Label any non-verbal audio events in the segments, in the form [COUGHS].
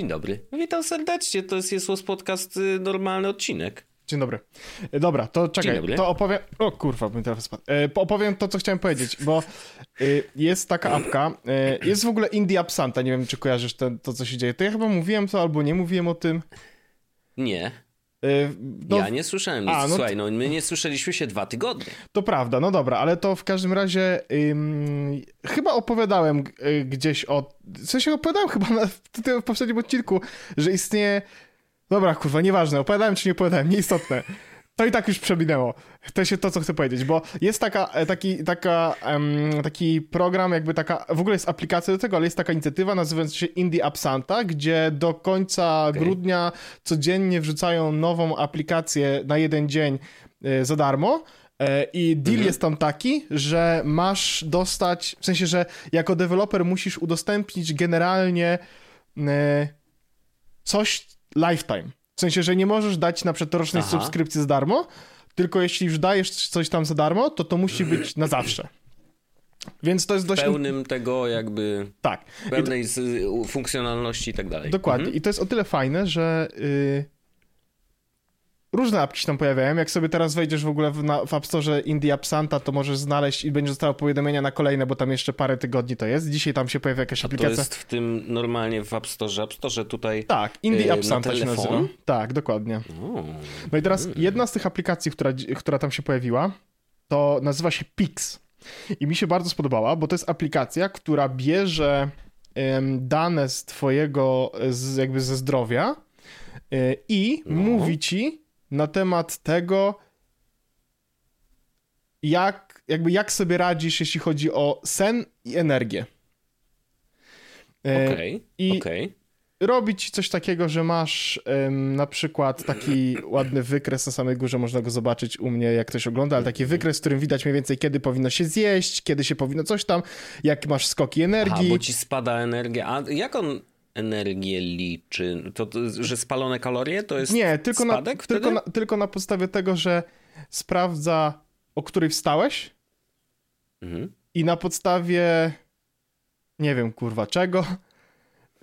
Dzień dobry. Witam serdecznie, to jest Jesus Podcast, y, normalny odcinek. Dzień dobry. E, Dobra, to Dzień czekaj, dobry. to opowiem... O kurwa, bym teraz spadł. E, po- opowiem to, co chciałem powiedzieć, bo y, jest taka apka, y, jest w ogóle Indie App Santa, nie wiem, czy kojarzysz ten, to, co się dzieje. To ja chyba mówiłem to, albo nie mówiłem o tym. Nie, no, ja nie słyszałem nic. A, no Słuchaj, no my nie słyszeliśmy się dwa tygodnie. To prawda, no dobra, ale to w każdym razie ym, chyba opowiadałem y, gdzieś o... W sensie opowiadałem chyba na, w, w poprzednim odcinku, że istnieje... Dobra, kurwa, nieważne, opowiadałem czy nie opowiadałem, nieistotne. To i tak już przeminęło. To się to, co chcę powiedzieć, bo jest taka, e, taki, taka, em, taki program, jakby taka, w ogóle jest aplikacja do tego, ale jest taka inicjatywa nazywająca się Indie App Santa, gdzie do końca grudnia codziennie wrzucają nową aplikację na jeden dzień e, za darmo. E, I deal jest tam taki, że masz dostać, w sensie, że jako deweloper musisz udostępnić generalnie coś lifetime. W sensie, że nie możesz dać na przykład rocznej Aha. subskrypcji za darmo, tylko jeśli już dajesz coś tam za darmo, to to musi być na zawsze. Więc to jest dość... Pełnym tego jakby, Tak. To, pełnej y, funkcjonalności i tak dalej. dokładnie. Mhm. I to jest o tyle fajne, że y, różne apki się tam pojawiają. Jak sobie teraz wejdziesz w ogóle w, na, w App Store Indie App Santa, to możesz znaleźć i będziesz dostawał powiadomienia na kolejne, bo tam jeszcze parę tygodni to jest. Dzisiaj tam się pojawia jakaś To aplikacja. jest w tym normalnie w App Store. App Store tutaj... Tak, Indie y, App Santa się nazywa. Tak, dokładnie. No i teraz jedna z tych aplikacji, która, która tam się pojawiła, to nazywa się Pix. I mi się bardzo spodobała, bo to jest aplikacja, która bierze dane z twojego, z, jakby ze zdrowia y, i No. mówi ci na temat tego, jak, jakby jak sobie radzisz, jeśli chodzi o sen i energię. E, Okej, i- okej. robi ci coś takiego, że masz na przykład taki ładny wykres na samej górze, można go zobaczyć u mnie, jak ktoś ogląda, ale taki wykres, w którym widać mniej więcej, kiedy powinno się zjeść, kiedy się powinno coś tam, jak masz skoki energii. bo ci spada energia. A jak on energię liczy? To, to że spalone kalorie to jest Nie, tylko na, tylko, na, tylko na podstawie tego, że sprawdza, o której wstałeś Mhm. i na podstawie nie wiem, kurwa, czego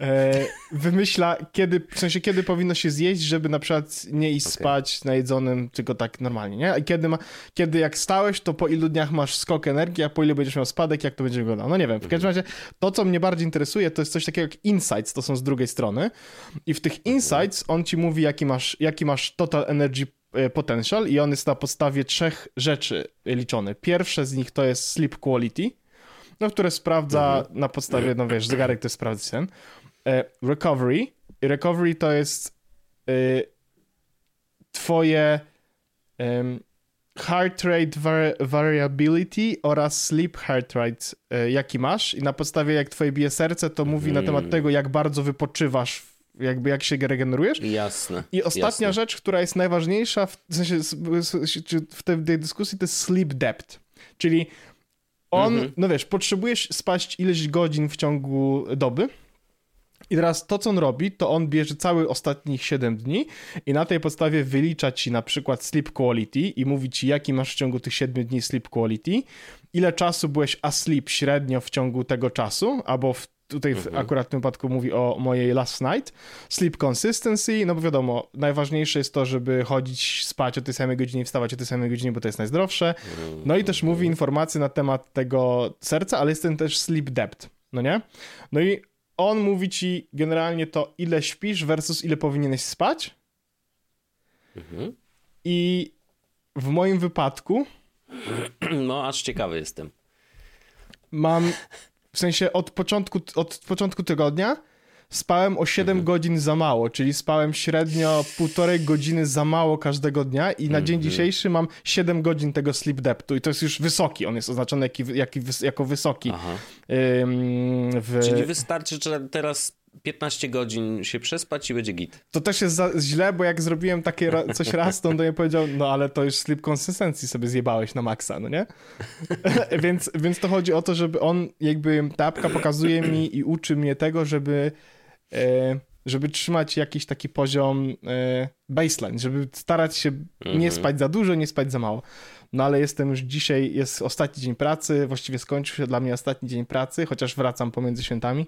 e, wymyśla, kiedy, w sensie, kiedy powinno się zjeść, żeby na przykład nie iść Okej. spać najedzonym, tylko tak normalnie, nie? I kiedy, ma, kiedy jak stałeś, to po ilu dniach masz skok energii, a po ilu będziesz miał spadek, jak to będzie wyglądało. No nie wiem, w każdym razie to, co mnie bardziej interesuje, to jest coś takiego jak insights, to są z drugiej strony i w tych insights on ci mówi, jaki masz, jaki masz total energy e, potential i on jest na podstawie trzech rzeczy liczony. Pierwsze z nich to jest sleep quality, no, które sprawdza na podstawie, no wiesz, zegarek to sprawdza sen. E, recovery. Recovery to jest e, twoje heart rate var variability oraz sleep heart rate, e, jaki masz i na podstawie jak twoje bije serce, to mówi na temat tego, jak bardzo wypoczywasz, jakby jak się regenerujesz. Jasne. I ostatnia jasne. rzecz, która jest najważniejsza w, w, sensie, w tej, dyskusji, to jest sleep depth. Czyli on, Mhm. no wiesz, potrzebujesz spać ileś godzin w ciągu doby. I teraz to, co on robi, to on bierze cały ostatnich 7 dni i na tej podstawie wylicza ci na przykład sleep quality i mówi ci, jaki masz w ciągu tych 7 dni sleep quality, ile czasu byłeś asleep średnio w ciągu tego czasu, albo w, tutaj w akurat tym wypadku mówi o mojej last night, sleep consistency, no bo wiadomo, najważniejsze jest to, żeby chodzić, spać o tej samej godzinie i wstawać o tej samej godzinie, bo to jest najzdrowsze. No i też mówi informacje na temat tego serca, ale jest ten też sleep depth, no nie? No i on mówi ci generalnie to, ile śpisz versus ile powinieneś spać. Mhm. I w moim wypadku [CLEARS THROAT] No, aż ciekawy jestem. mam, w sensie od początku, od początku tygodnia spałem o 7 godzin za mało, czyli spałem średnio półtorej godziny za mało każdego dnia i na dzień dzisiejszy mam 7 godzin tego sleep depthu i to jest już wysoki, on jest oznaczony jaki, wys- jako wysoki. Ym, w... Czyli wystarczy, teraz 15 godzin się przespać i będzie git. To też jest za, źle, bo jak zrobiłem takie ra, coś raz, to on do mnie powiedział, no ale to już sleep consistency sobie zjebałeś na maksa, no nie? [LAUGHS] więc, więc to chodzi o to, żeby on, jakby ta apka pokazuje mi i uczy mnie tego, żeby, żeby trzymać jakiś taki poziom e, baseline, żeby starać się nie spać za dużo, nie spać za mało. No ale jestem już dzisiaj, jest ostatni dzień pracy, właściwie skończył się dla mnie ostatni dzień pracy, chociaż wracam pomiędzy świętami.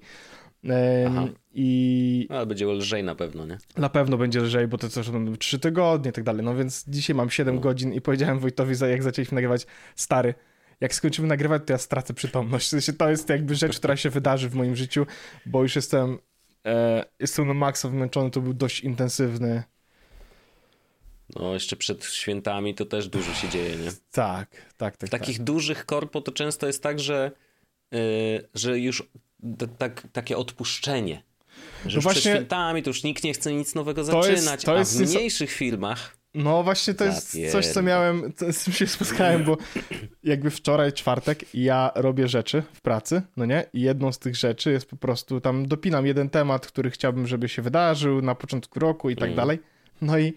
Aha. I. No, ale będzie lżej na pewno, nie? Na pewno będzie lżej, bo to coś będą 3 tygodnie i tak dalej. No więc dzisiaj mam 7 no. godzin i powiedziałem Wojtowi, jak zaczęliśmy nagrywać, stary. Jak skończymy nagrywać, to ja stracę przytomność. W sensie to jest jakby rzecz, która się wydarzy w moim życiu, bo już jestem. E, jestem na maksa wymęczony, to był dość intensywny. No, jeszcze przed świętami to też dużo się dzieje, nie? Tak, tak, tak. W takich tak. dużych korpo to często jest tak, że, yy, że już tak, takie odpuszczenie. Że no właśnie, przed świętami to już nikt nie chce nic nowego zaczynać, jest, to jest, a w mniejszych filmach... No właśnie to jest coś, co miałem, z czym się spotkałem, bo jakby wczoraj, czwartek, ja robię rzeczy w pracy, no nie? I jedną z tych rzeczy jest po prostu, tam dopinam jeden temat, który chciałbym, żeby się wydarzył na początku roku i tak mm. dalej. No i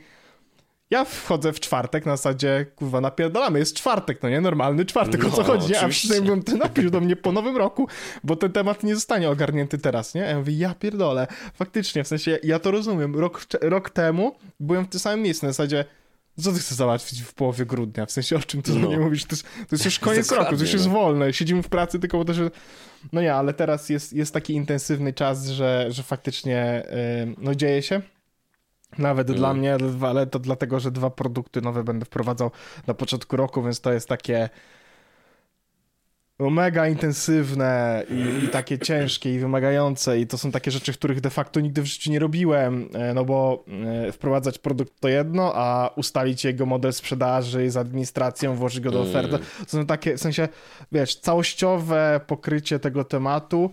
ja wchodzę w czwartek na zasadzie, kurwa, napierdalamy, jest czwartek, no nie? Normalny czwartek, no, o co no, chodzi? A przynajmniej ty napisz do mnie po nowym roku, bo ten temat nie zostanie ogarnięty teraz, nie? Ja mówię, ja pierdolę. Faktycznie, w sensie, ja to rozumiem. Rok, rok temu byłem w tym samym miejscu, na zasadzie, co ty chcesz załatwić w połowie grudnia? W sensie, o czym ty no. nie mówisz? To jest, to jest już koniec roku, to już jest no. wolne. Siedzimy w pracy tylko po to, że... No ja, ale teraz jest, jest taki intensywny czas, że, że faktycznie, yy, no dzieje się. Nawet mm. dla mnie, ale to dlatego, że dwa produkty nowe będę wprowadzał na początku roku, więc to jest takie no, mega intensywne i, i, takie ciężkie i wymagające i to są takie rzeczy, których de facto nigdy w życiu nie robiłem, e, no bo e, wprowadzać produkt to jedno, a ustalić jego model sprzedaży z administracją, włożyć go do mm. oferty, to są takie, w sensie, wiesz, całościowe pokrycie tego tematu,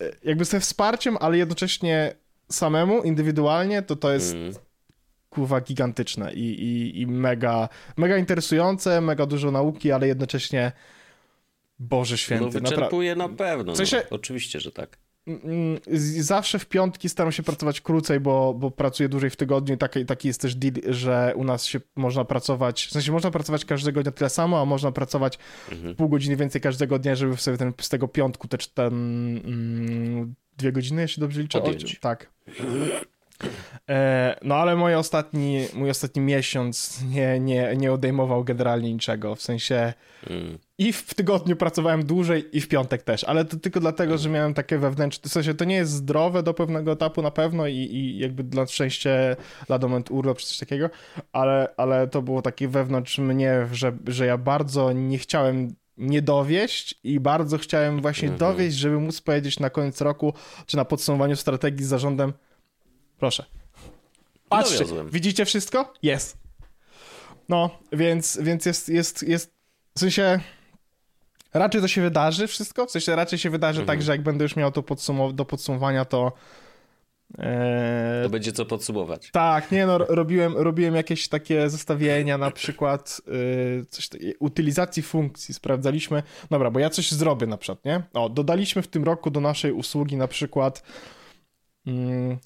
e, jakby ze wsparciem, ale jednocześnie samemu, indywidualnie, to to jest mm. kurwa gigantyczne i, i, i mega, mega interesujące, mega dużo nauki, ale jednocześnie Boże Święty. No wyczerpuje na pewno, w sensie, no, oczywiście, że tak. Mm, mm, zawsze w piątki staram się pracować krócej, bo, bo pracuję dłużej w tygodniu taki, taki jest też deal, że u nas się można pracować, w sensie można pracować każdego dnia tyle samo, a można pracować mhm. pół godziny więcej każdego dnia, żeby sobie ten, z tego piątku te, ten, mm, dwie godziny, jeśli dobrze liczę. Tak. E, no ale mój ostatni, mój ostatni miesiąc nie, nie, nie odejmował generalnie niczego, w sensie mm. i w tygodniu pracowałem dłużej i w piątek też, ale to tylko dlatego, że miałem takie wewnętrzne, w sensie to nie jest zdrowe do pewnego etapu na pewno i, i jakby dla szczęście dla moment urlop czy coś takiego, ale, ale to było takie wewnątrz mnie, że, że ja bardzo nie chciałem nie dowieść i bardzo chciałem właśnie -hmm. dowieść, żeby móc powiedzieć na koniec roku, czy na podsumowaniu strategii z zarządem, proszę, patrzcie, Dowiozłem. widzicie wszystko? Jest. No, więc, więc jest, jest, jest, w sensie raczej to się wydarzy wszystko, w sensie raczej się wydarzy mm -hmm. tak, że jak będę już miał to podsumow do podsumowania, to to będzie co podsumować. Tak, nie no, robiłem, robiłem jakieś takie zestawienia, na przykład yy, coś, utylizacji funkcji, sprawdzaliśmy, dobra, bo ja coś zrobię na przykład, nie? O, dodaliśmy w tym roku do naszej usługi na przykład yy,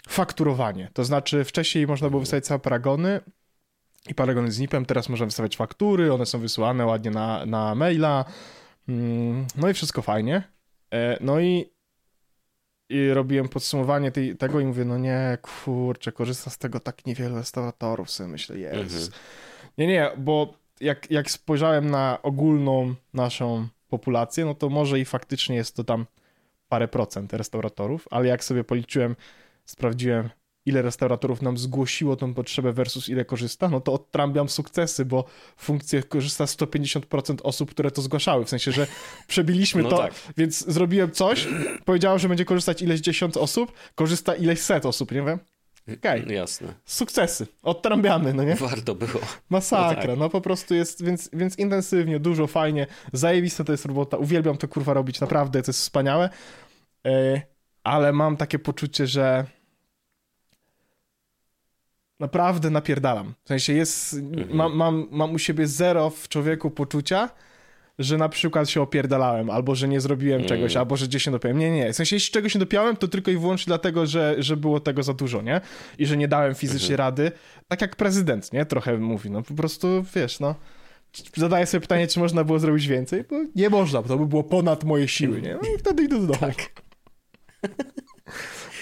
fakturowanie, to znaczy wcześniej można było wystawiać same paragony i paragony z NIP-em, teraz można wystawiać faktury, one są wysyłane ładnie na, na maila, yy, no i wszystko fajnie. E, no i i robiłem podsumowanie tej, tego i mówię, no nie, kurczę, korzysta z tego tak niewielu restauratorów, sobie myślę, jest. Mhm. Nie, nie, bo jak, jak spojrzałem na ogólną naszą populację, no to może i faktycznie jest to tam parę procent restauratorów, ale jak sobie policzyłem, sprawdziłem ile restauratorów nam zgłosiło tą potrzebę versus ile korzysta, no to odtrambiam sukcesy, bo funkcję korzysta 150% osób, które to zgłaszały, w sensie, że przebiliśmy [LAUGHS] no to, tak. więc zrobiłem coś, powiedziałem, że będzie korzystać ileś dziesiąt osób, korzysta ileś set osób, nie wiem? Okej. Okay. Jasne. Sukcesy. Odtrąbiamy, no nie? Warto było. Masakra. No, tak. no po prostu jest, więc, więc intensywnie, dużo, fajnie. Zajebista to jest robota. Uwielbiam to kurwa robić, naprawdę, to jest wspaniałe. Yy, ale mam takie poczucie, że naprawdę napierdalam. W sensie jest, mhm. mam, mam, mam u siebie zero w człowieku poczucia, że na przykład się opierdalałem, albo że nie zrobiłem mm. czegoś, albo że gdzieś się dopiąłem. Nie, nie, W sensie, jeśli czegoś nie dopiąłem, to tylko i wyłącznie dlatego, że, że było tego za dużo, nie? I że nie dałem fizycznie mhm. rady. Tak jak prezydent, nie? Trochę mówi, no po prostu, wiesz, no. Zadaję sobie pytanie, czy można było zrobić więcej, bo nie można, bo to by było ponad moje siły, nie? No i wtedy idę do domu. Tak. [LAUGHS]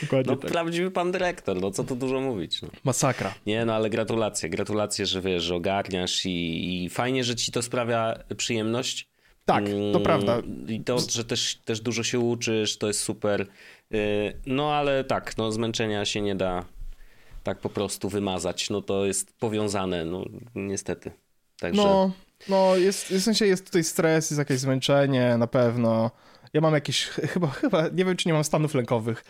Dokładnie no, tak. prawdziwy pan dyrektor, no co tu dużo mówić. No. Masakra. Nie, no ale gratulacje, gratulacje, że wiesz, że ogarniasz i, i fajnie, że ci to sprawia przyjemność. Tak, to mm, prawda. I to, że też, też dużo się uczysz, to jest super. No ale tak, no zmęczenia się nie da tak po prostu wymazać. No to jest powiązane, no niestety. Także... No, no jest, w sensie jest tutaj stres, jest jakieś zmęczenie na pewno. Ja mam jakieś, chyba, chyba, nie wiem czy nie mam stanów lękowych,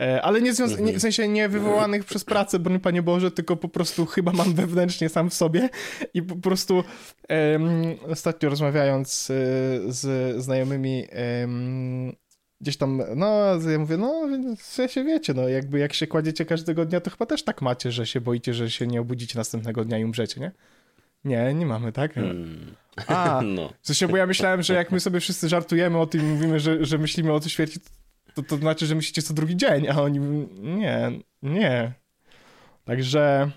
e, ale nie, związ- nie w sensie nie wywołanych przez pracę, broń Panie Boże, tylko po prostu chyba mam wewnętrznie sam w sobie i po prostu um, ostatnio rozmawiając e, z znajomymi um, gdzieś tam, no, ja mówię, no, w sensie wiecie, no, jakby jak się kładziecie każdego dnia, to chyba też tak macie, że się boicie, że się nie obudzicie następnego dnia i umrzecie, nie? Nie, nie mamy, tak? Hmm. A, [LAUGHS] no. w sensie, bo ja myślałem, że jak my sobie wszyscy żartujemy o tym i mówimy, że, że myślimy o tej śmierci, to, to znaczy, że myślicie co drugi dzień, a oni, nie, nie. Także...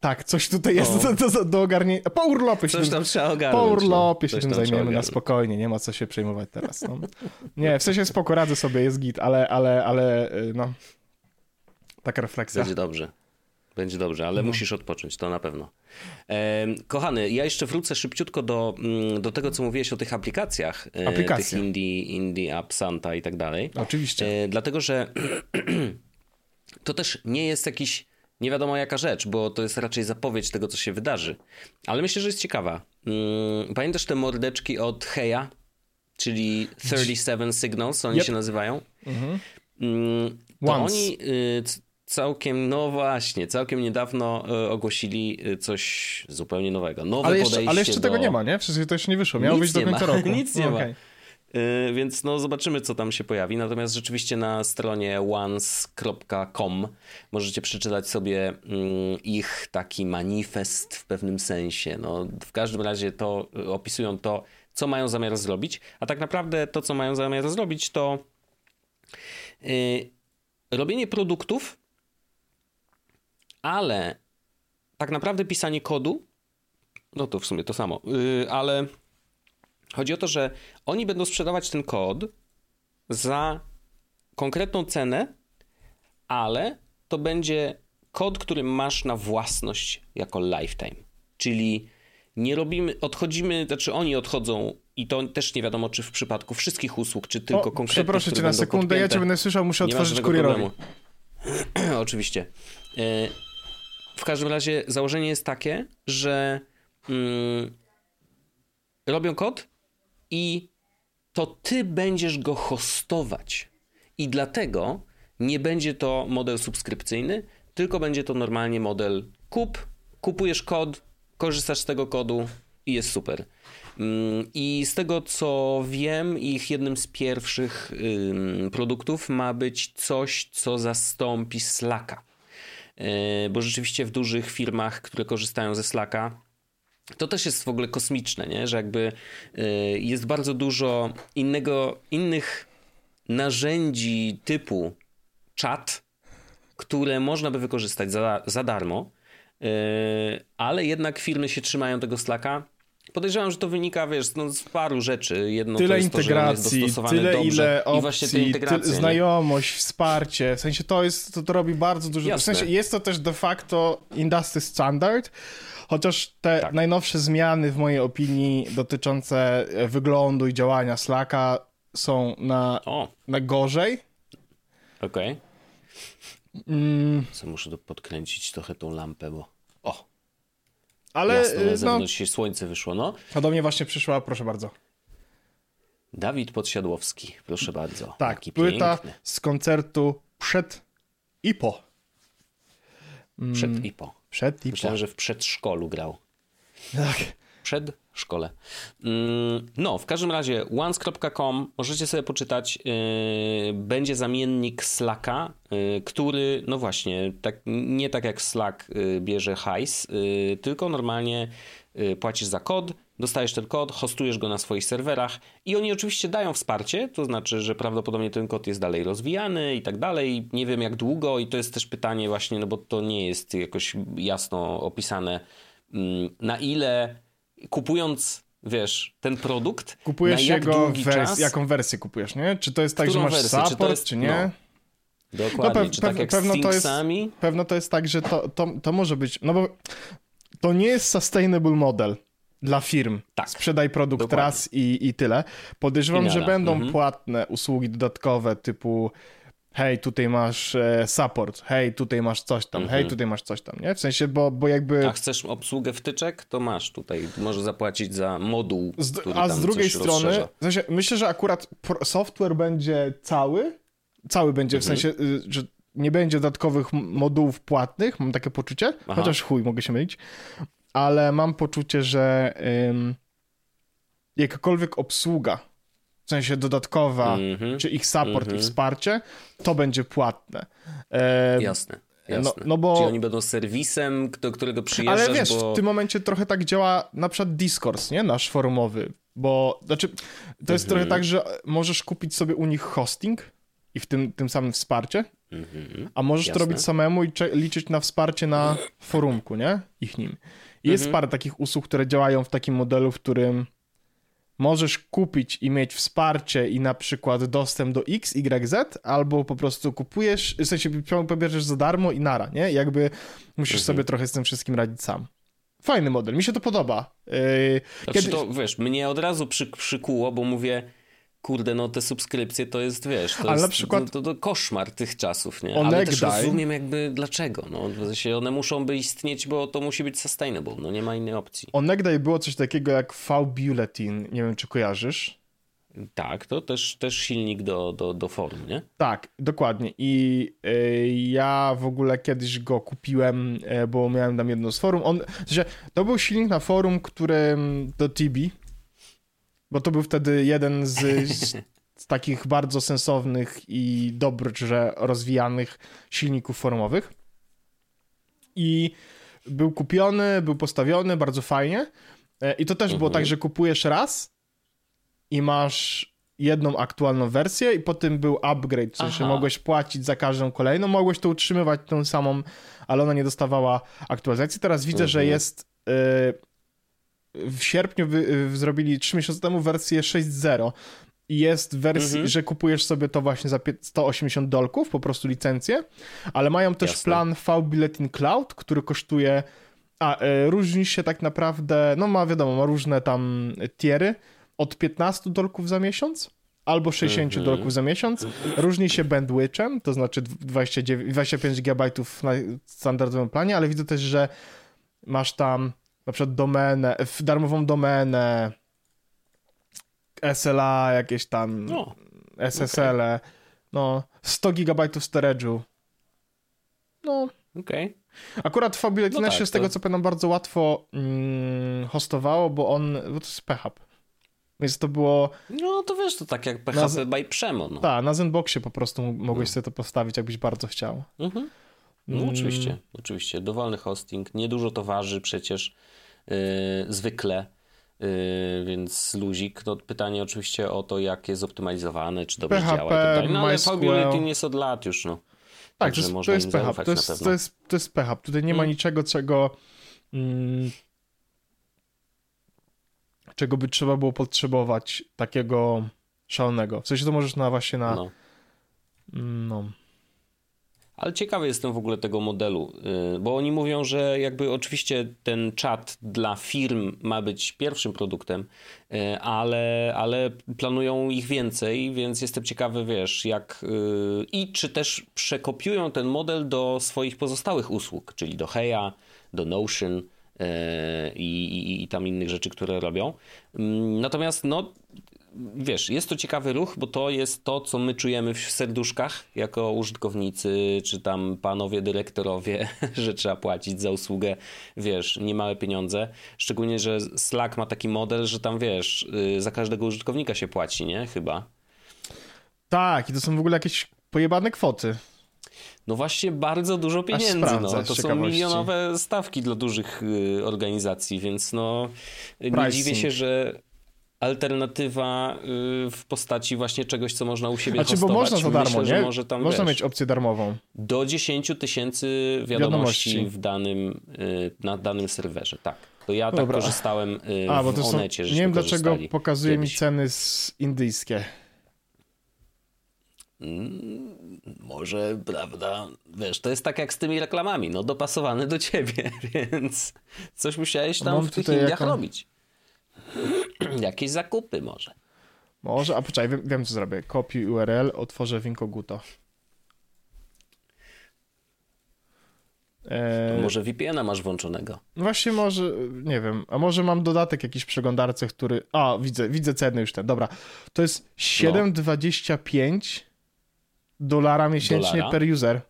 Tak, coś tutaj jest do, do, do ogarnięcia. Po urlopie się Coś tam trzeba ogarnąć. Po urlopie no. się tym zajmiemy na spokojnie, nie ma co się przejmować teraz. No. Nie, w sensie spoko, radzę sobie, jest git, ale, ale, ale y, no, taka refleksja. Będzie dobrze. Będzie dobrze, ale no. musisz odpocząć, to na pewno. E, kochany, ja jeszcze wrócę szybciutko do, mm, do tego, co mówiłeś o tych aplikacjach. E, Aplikacje. Tych Indie, Indie App, Santa i tak dalej. Oczywiście. E, dlatego, że [CLEARS THROAT] to też nie jest jakiś nie wiadomo jaka rzecz, bo to jest raczej zapowiedź tego, co się wydarzy. Ale myślę, że jest ciekawa. Mm, pamiętasz te mordeczki od Heya? Czyli 37 Signals, oni yep. się nazywają. Mhm. Mm, to Once. oni y, całkiem, no właśnie, całkiem niedawno y, ogłosili y, coś zupełnie nowego. Nowe ale jeszcze, ale jeszcze do... tego nie ma, nie? Przecież to jeszcze nie wyszło. Miało być do końca roku. [LAUGHS] Nic nie okay. ma. Y, więc no zobaczymy, co tam się pojawi. Natomiast rzeczywiście na stronie once.com możecie przeczytać sobie mm, ich taki manifest w pewnym sensie. No, w każdym razie to opisują to, co mają zamiar zrobić, a tak naprawdę to, co mają zamiar zrobić, to robienie produktów, ale tak naprawdę pisanie kodu, no to w sumie to samo, yy, ale Chodzi o to, że oni będą sprzedawać ten kod za konkretną cenę, ale to będzie kod, który masz na własność jako lifetime. Czyli nie robimy, odchodzimy, znaczy oni odchodzą i to też nie wiadomo, czy w przypadku wszystkich usług, czy tylko o, konkretnych, Przeproszę cię na sekundę, podpięte. ja cię będę słyszał, muszę otworzyć kurierowi. [CLEARS THROAT] Oczywiście. E, w każdym razie założenie jest takie, że mm, robią kod, i to ty będziesz go hostować. I dlatego nie będzie to model subskrypcyjny, tylko będzie to normalnie model kup, kupujesz kod, korzystasz z tego kodu i jest super. Mm, I z tego co wiem, ich jednym z pierwszych produktów ma być coś, co zastąpi Slacka. E, bo rzeczywiście w dużych firmach, które korzystają ze Slacka, to też jest w ogóle kosmiczne, nie? że jakby y, jest bardzo dużo innego, innych narzędzi typu czat, które można by wykorzystać za, za darmo, y, ale jednak firmy się trzymają tego Slacka. Podejrzewam, że to wynika, wiesz, no, z paru rzeczy. Jedno tyle to jest integracji, to, tyle dobrze. ile opcji, tyle, znajomość, wsparcie. W sensie to jest, to, to robi bardzo dużo. Jasne. W sensie jest to też de facto industry standard, Chociaż te tak. najnowsze zmiany, w mojej opinii, dotyczące e, wyglądu i działania Slacka są na, na gorzej. Okej. Okay. Mm. Muszę tu podkręcić trochę tą lampę, bo. Ale. Jasno, na e, no. zewnątrz no, się słońce wyszło, no. A do mnie właśnie przyszła, proszę bardzo. Dawid Podsiadłowski, proszę bardzo. Tak, Taki płyta piękny. z koncertu przed i po. Przed mm. i po. Przed i Myślałem, po. że w przedszkolu grał. Tak. Przed szkole. Mm, no, w każdym razie once.com możecie sobie poczytać. Yy, będzie zamiennik Slacka, yy, który, no właśnie, tak, nie tak jak Slack yy, bierze hajs, tylko normalnie płacisz za kod, dostajesz ten kod, hostujesz go na swoich serwerach i oni oczywiście dają wsparcie, to znaczy, że prawdopodobnie ten kod jest dalej rozwijany i tak dalej. Nie wiem jak długo i to jest też pytanie właśnie, no bo to nie jest jakoś jasno opisane mm, na ile kupując wiesz, ten produkt. Kupujesz jego wers- jaką wersję kupujesz, nie? Czy to jest tak, Którą że masz wersję? support, czy, jest, czy nie? No. Dokładnie, no, pe- czy tak jak pewno to jest, pewno to jest tak, że to, to, to może być, no bo to nie jest sustainable model dla firm. Tak. Sprzedaj produkt Dokładnie. raz i, i tyle. Podejrzewam, I że będą Mhm. płatne usługi dodatkowe typu hej, tutaj masz e, support, hej, tutaj masz coś tam, hej, tutaj masz coś tam, nie? W sensie, bo, bo jakby... A chcesz obsługę wtyczek, to masz tutaj. Możesz zapłacić za moduł, Z, a z drugiej strony, rozszerza. w sensie, myślę, że akurat software będzie cały, cały będzie, Mhm. w sensie, y, że nie będzie dodatkowych modułów płatnych, mam takie poczucie, Aha. chociaż chuj, mogę się mylić, ale mam poczucie, że ym, jakakolwiek obsługa, w sensie dodatkowa, Mhm. czy ich support Mhm. i wsparcie, to będzie płatne. E, Jasne, no- jasne. no bo- Czyli oni będą serwisem, do którego przyjeżdżasz, Ale wiesz, bo... w tym momencie trochę tak działa na przykład Discourse, nie? Nasz forumowy, bo znaczy to jest Mhm. trochę tak, że możesz kupić sobie u nich hosting i w tym, tym samym wsparcie, Mhm. a możesz Jasne. to robić samemu i liczyć na wsparcie na forumku, nie? Ich nim. I jest Mhm. parę takich usług, które działają w takim modelu, w którym możesz kupić i mieć wsparcie i na przykład dostęp do X, Y, Z, albo po prostu kupujesz, w sensie pobierzesz za darmo i nara, nie? Jakby musisz Mhm. sobie trochę z tym wszystkim radzić sam. Fajny model, mi się to podoba. Yy, Znaczy kiedy- to, wiesz, mnie od razu przy, przykuło, bo mówię, kurde, no te subskrypcje to jest, wiesz, to Ale jest na przykład- to, to, to koszmar tych czasów, nie? Ale też Onegdaj- rozumiem jakby dlaczego, no, w sensie one muszą by istnieć, bo to musi być sustainable, no nie ma innej opcji. Onegdaj było coś takiego jak V-Bulletin, nie wiem czy kojarzysz. Tak, to też, też silnik do, do, do forum, nie? Tak, dokładnie. I y, ja w ogóle kiedyś go kupiłem, y, bo miałem tam jedno z forum. On, w sensie, to był silnik na forum, który do Tibi, bo to był wtedy jeden z, z, z takich bardzo sensownych i dobrze rozwijanych silników forumowych. I był kupiony, był postawiony bardzo fajnie. Y, I to też było Mhm. tak, że kupujesz raz i masz jedną aktualną wersję i potem był upgrade, sensie Aha. mogłeś płacić za każdą kolejną, mogłeś to utrzymywać tą samą, ale ona nie dostawała aktualizacji. Teraz widzę, że Mhm. jest y, w sierpniu wy, zrobili 3 miesiące temu wersję 6.0 i jest wersja, Mhm. że kupujesz sobie to właśnie za pie- 180 dolków, po prostu licencję, ale mają też Jasne. plan V-Bulletin Cloud, który kosztuje a, y, różni się tak naprawdę, no ma wiadomo, ma różne tam tiery, od 15 dolków za miesiąc albo 60 Mhm. dolków za miesiąc. Różni się bandwidthem, to znaczy 29, 25 GB na standardowym planie, ale widzę też, że masz tam na przykład domenę, darmową domenę, SLA, jakieś tam No, SSL, -e, no 100 GB storage'u. No, okej. Akurat Fabuletina No tak, się z tego to- co pamiętam bardzo łatwo mm, hostowało, bo on, bo to jest PHP. Więc to było, No to wiesz, to tak jak PHP by Przemo, no. tak, na Zenboxie po prostu mogłeś sobie to postawić, jakbyś bardzo chciał. Mhm. No Mm. oczywiście, oczywiście. Dowolny hosting, niedużo to waży przecież yy, zwykle, yy, więc luzik. No, pytanie oczywiście o to, jak jest zoptymalizowane, czy dobrze PHP, działa i tak dalej. No ale jest od lat już, no. Tak, to Także jest, można to jest PHP, to jest, to, jest, to jest PHP. Tutaj nie ma Mm. niczego, czego mm, czego by trzeba było potrzebować takiego szalonego. W sensie to możesz na właśnie na, no. no. Ale ciekawy jestem w ogóle tego modelu, yy, bo oni mówią, że jakby oczywiście ten czat dla firm ma być pierwszym produktem, yy, ale, ale planują ich więcej, więc jestem ciekawy, wiesz, jak yy, i czy też przekopiują ten model do swoich pozostałych usług, czyli do Heya, do Notion i, i, i tam innych rzeczy, które robią. Mm, Natomiast no wiesz, jest to ciekawy ruch, bo to jest to, co my czujemy w serduszkach jako użytkownicy, czy tam panowie dyrektorowie, [LAUGHS] że trzeba płacić za usługę, wiesz, niemałe pieniądze. Szczególnie, że Slack ma taki model, że tam, wiesz, y, za każdego użytkownika się płaci, nie? Chyba. Tak, i to są w ogóle jakieś pojebane kwoty. No właśnie bardzo dużo pieniędzy, no. To są milionowe stawki dla dużych y, organizacji, więc no nie Pricing. dziwię się, że alternatywa y, w postaci właśnie czegoś, co można u siebie Znaczy, bo hostować. można za darmo, Myślę, nie? może tam, można wiesz, mieć opcję darmową. do 10 tysięcy wiadomości, Wiadomości. w danym, y, na danym serwerze, tak. To ja tak Dobra. korzystałem y, A, bo w to są, Onecie, nie wiem dlaczego pokazuje mi kiedyś. ceny z indyjskie. Mm, Może, prawda, wiesz, to jest tak jak z tymi reklamami, no dopasowane do ciebie, [LAUGHS] więc coś musiałeś tam Mam w tych Indiach jaką- robić. [CLEARS THROAT] Jakieś zakupy może. Może, a poczekaj, wiem, wiem co zrobię. Kopiuj URL, otworzę Winkoguto. Eee... Może VPN-a masz włączonego. Właśnie może, nie wiem, a może mam dodatek jakiś przeglądarce, który... A, widzę, widzę ceny już ten, dobra. To jest 7,25 no. dolara miesięcznie dolara? per user.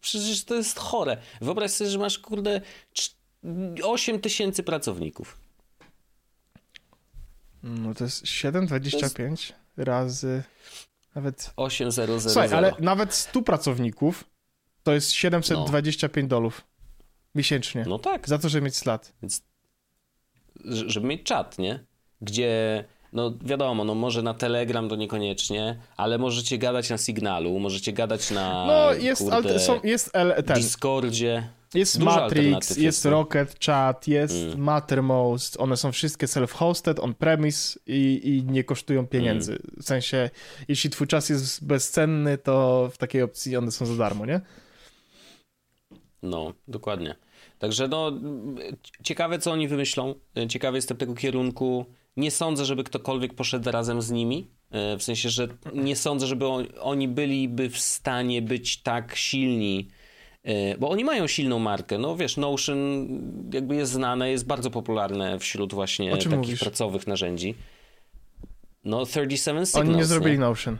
Przecież to jest chore. Wyobraź sobie, że masz, kurde, 8 tysięcy pracowników. No to jest 7,25 jest... razy nawet... 8,000. Słuchaj, ale nawet 100 pracowników to jest 725 no. dolów miesięcznie. No tak. Za to, żeby mieć slat. Więc, żeby mieć czat, nie? Gdzie no wiadomo, no może na Telegram to niekoniecznie, ale możecie gadać na Signalu, możecie gadać na No jest, kurde, są, jest L, ten. Discordzie. Jest Matrix, jest Rocket Chat, jest mm. Mattermost, one są wszystkie self-hosted, on-premise i, i nie kosztują pieniędzy. Mm. W sensie, jeśli twój czas jest bezcenny, to w takiej opcji one są za darmo, nie? No, dokładnie. Także no, ciekawe co oni wymyślą. Ciekawy jestem tego kierunku. Nie sądzę, żeby ktokolwiek poszedł razem z nimi. E, w sensie, że nie sądzę, żeby oni byliby w stanie być tak silni, bo oni mają silną markę. No wiesz, Notion jakby jest znane, jest bardzo popularne wśród właśnie takich mówisz? pracowych narzędzi. No 37 Signals. Oni nie zrobili nie? Notion.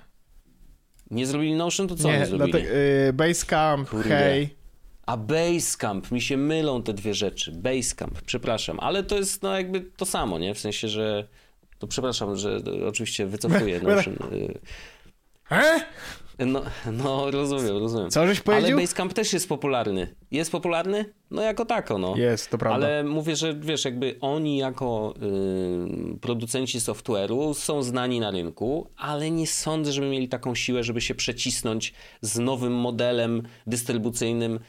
Nie zrobili Notion, to co nie, oni zrobili? Dlatego, yy, Basecamp, Kurde. Hey. A Basecamp, mi się mylą te dwie rzeczy. Basecamp, przepraszam, ale to jest no jakby to samo, nie? W sensie, że to przepraszam, że oczywiście wycofuję [LAUGHS] Notion. Y, e? No, no rozumiem, rozumiem. Co żeś powiedział? Ale Basecamp też jest popularny. Jest popularny? No jako tako, no. Jest, to prawda. Ale mówię, że wiesz, jakby oni jako y, producenci software'u są znani na rynku, ale nie sądzę, żeby mieli taką siłę, żeby się przecisnąć z nowym modelem dystrybucyjnym y,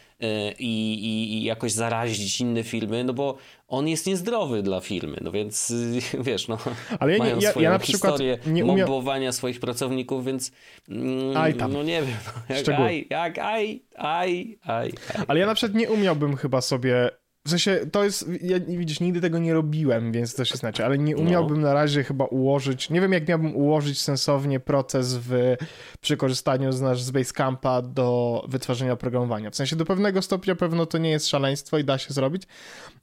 i, i, jakoś zarazić inne firmy, no bo on jest niezdrowy dla firmy, no więc [LAUGHS] wiesz, no ale ja, mają ja, swoją ja na historię nie umia... mobowania swoich pracowników, więc mm, aj tam. no nie wiem, no, jak aj, jak aj, aj, aj, aj. Ale ja na przykład nie umiałbym chyba sobie w sensie, to jest, ja, widzisz, nigdy tego nie robiłem, więc też jest znaczy, ale nie no. umiałbym no. na razie chyba ułożyć, nie wiem jak miałbym ułożyć sensownie proces w, przy korzystaniu z nasz z Basecampa do wytwarzania oprogramowania. W sensie do pewnego stopnia pewno to nie jest szaleństwo i da się zrobić,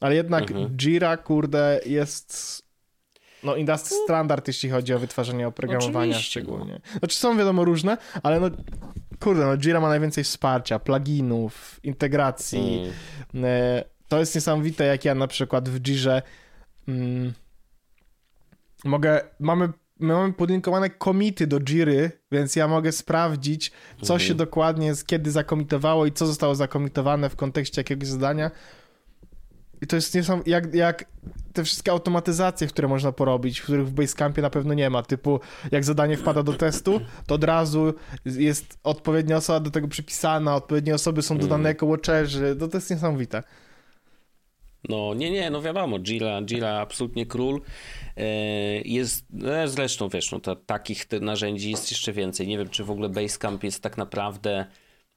ale jednak mhm. Jira, kurde, jest no industry standard, jeśli chodzi o wytwarzanie oprogramowania Oczywiście, no. szczególnie. Znaczy są wiadomo różne, ale no kurde, no Jira ma najwięcej wsparcia, pluginów, integracji. Mm. To jest niesamowite, jak ja na przykład w Jirze mm, mogę, mamy my mamy podlinkowane komity do Jiry, więc ja mogę sprawdzić, co mhm. się dokładnie, kiedy zakomitowało i co zostało zakomitowane w kontekście jakiegoś zadania. I to jest niesamowite, jak, jak te wszystkie automatyzacje, które można porobić, których w Basecampie na pewno nie ma, typu jak zadanie wpada do testu, to od razu jest odpowiednia osoba do tego przypisana, odpowiednie osoby są dodane mm. jako watcherzy, to, to jest niesamowite. No nie, nie, no wiadomo, Jira, Jira absolutnie król. E, jest, no zresztą wiesz, no to, takich narzędzi jest jeszcze więcej. Nie wiem, czy w ogóle Basecamp jest tak naprawdę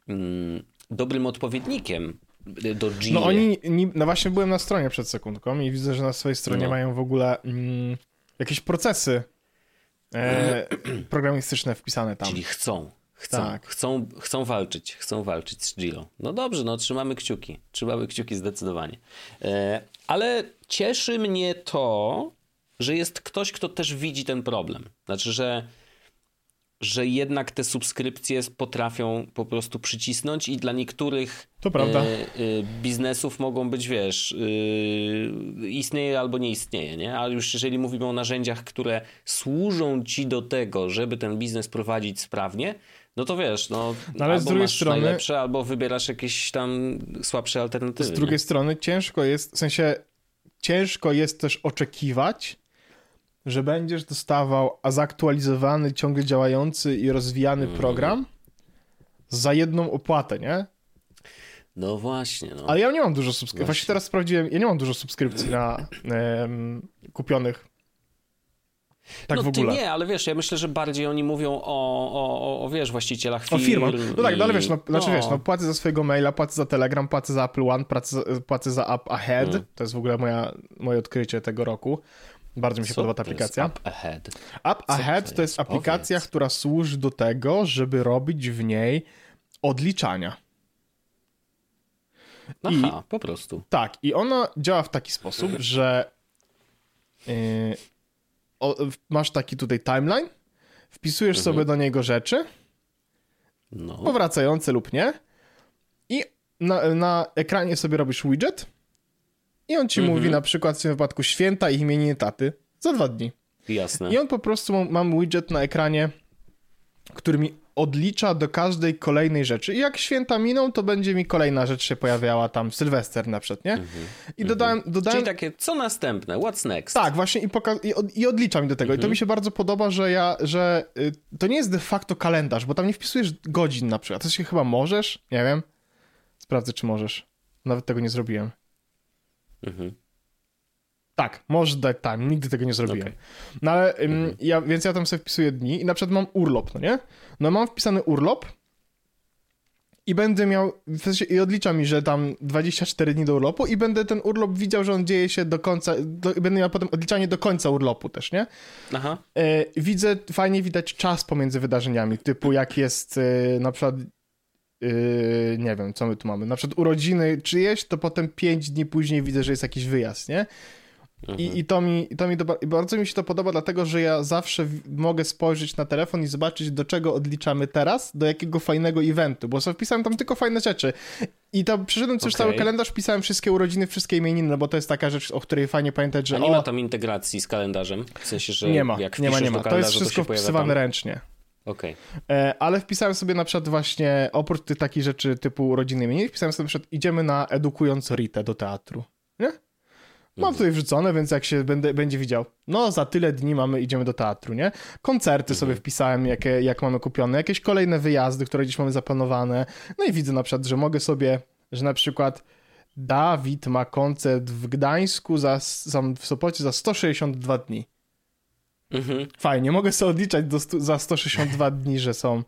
mm, dobrym odpowiednikiem do G. No oni, no właśnie byłem na stronie przed sekundką i widzę, że na swojej stronie no. mają w ogóle mm, jakieś procesy e, [CLEARS THROAT] programistyczne wpisane tam. Czyli chcą, chcą, tak. chcą, chcą walczyć, chcą walczyć z Gilą. No dobrze, no trzymamy kciuki, trzymamy kciuki zdecydowanie. E, ale cieszy mnie to, że jest ktoś, kto też widzi ten problem. Znaczy, że że jednak te subskrypcje potrafią po prostu przycisnąć i dla niektórych to prawda. E, e, biznesów mogą być, wiesz, e, istnieje albo nie istnieje, nie? Ale już jeżeli mówimy o narzędziach, które służą ci do tego, żeby ten biznes prowadzić sprawnie, no to wiesz, no, no ale albo z drugiej strony, najlepsze, albo wybierasz jakieś tam słabsze alternatywy. Z drugiej nie? strony ciężko jest, w sensie ciężko jest też oczekiwać, że będziesz dostawał zaktualizowany, ciągle działający i rozwijany mm. program za jedną opłatę, nie? No właśnie. No. Ale ja nie mam dużo subskrypcji. Właśnie. właśnie teraz sprawdziłem, ja nie mam dużo subskrypcji na um, kupionych. Tak no w ogóle. Ty nie, ale wiesz, ja myślę, że bardziej oni mówią o, o, o, o wiesz, właścicielach firm. O firmach. No tak, no ale wiesz, no, znaczy no. wiesz, no płacę za swojego maila, płacę za Telegram, płacę za Apple One, płacę, płacę za App Ahead. Mm. To jest w ogóle moja, moje odkrycie tego roku. Bardzo mi się Co podoba ta jest aplikacja. Up ahead. App Co Ahead to to jest? jest aplikacja, Powiedz. która służy do tego, żeby robić w niej odliczania. Aha, po prostu. Tak, i ona działa w taki sposób, że yy, o, masz taki tutaj timeline, wpisujesz sobie do niego rzeczy, No. powracające lub nie, i na, na ekranie sobie robisz widget i on ci Mhm. mówi na przykład w tym wypadku święta i imieniny taty za dwa dni. Jasne. I on po prostu mam, mam widget na ekranie, który mi odlicza do każdej kolejnej rzeczy. I jak święta miną, to będzie mi kolejna rzecz się pojawiała tam, Sylwester na przykład, nie? I dodałem, dodałem Mhm. Czyli takie, co następne? What's next? tak, właśnie i, poka- i, od, i odlicza mi do tego. I to mi się bardzo podoba, że ja, że y, to nie jest de facto kalendarz, bo tam nie wpisujesz godzin na przykład. To się chyba możesz, nie wiem. Sprawdzę, czy możesz. Nawet tego nie zrobiłem. Mhm. Tak, możesz dać time, nigdy tego nie zrobiłem. Okej. No ale, ym, ja, więc ja tam sobie wpisuję dni i na przykład mam urlop, no nie? No mam wpisany urlop i będę miał, w sensie, i odlicza mi, że tam 24 dni do urlopu i będę ten urlop widział, że on dzieje się do końca, do, będę miał potem odliczanie do końca urlopu też, nie? Aha. E, widzę, fajnie widać czas pomiędzy wydarzeniami, typu jak jest e, na przykład, e, nie wiem, co my tu mamy, na przykład urodziny czyjeś, to potem 5 dni później widzę, że jest jakiś wyjazd, nie? I, i to mi, to mi do, bardzo mi się to podoba, dlatego że ja zawsze mogę spojrzeć na telefon i zobaczyć, do czego odliczamy teraz, do jakiego fajnego eventu, bo sobie wpisałem tam tylko fajne rzeczy. I to przeszedłem też Okej. cały kalendarz, wpisałem wszystkie urodziny, wszystkie imieniny, no bo to jest taka rzecz, o której fajnie pamiętać, że A nie o, ma tam integracji z kalendarzem? W sensie, że nie ma, jak nie ma, nie ma. To jest wszystko pojawia wpisywane tam... ręcznie. Okej. E, ale wpisałem sobie na przykład właśnie, oprócz tych takich rzeczy typu rodziny imieniny, wpisałem sobie na przykład idziemy na edukując Ritę do teatru, nie? Mam tutaj wrzucone, więc jak się będę, będzie widział, no za tyle dni mamy, idziemy do teatru, nie? Koncerty sobie wpisałem, jakie, jak mamy kupione, jakieś kolejne wyjazdy, które gdzieś mamy zaplanowane. No i widzę na przykład, że mogę sobie, że na przykład Dawid ma koncert w Gdańsku, za, za, w Sopocie za 162 dni. Mhm. Fajnie, mogę sobie odliczać do za 162 [LAUGHS] dni, że są.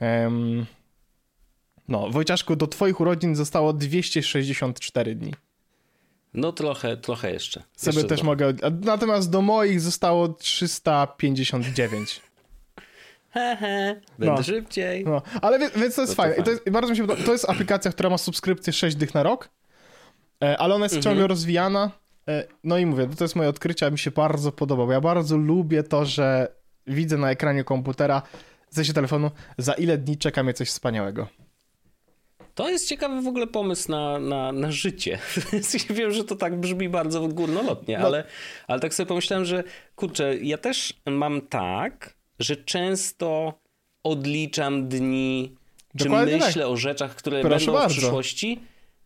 em, no, Wojciaszku, do Twoich urodzin zostało 264 dni. No trochę, trochę jeszcze. Sobie jeszcze też trochę. mogę. Natomiast do moich zostało 359. Hehe, będę No. szybciej. No, ale wie, więc to jest to fajne. I to jest, bardzo mi się. To jest aplikacja, która ma subskrypcję 6 dych na rok, e, ale ona jest Mhm. ciągle rozwijana. E, No i mówię, to jest moje odkrycie, a mi się bardzo podoba, bo ja bardzo lubię to, że widzę na ekranie komputera, w sensie telefonu, za ile dni czeka mnie coś wspaniałego. To jest ciekawy w ogóle pomysł na, na, na życie. [LAUGHS] Wiem, że to tak brzmi bardzo górnolotnie, No. ale, ale tak sobie pomyślałem, że kurczę, ja też mam tak, że często odliczam dni, czy Dokładnie tak. myślę o rzeczach, które Proszę będą bardzo. w przyszłości,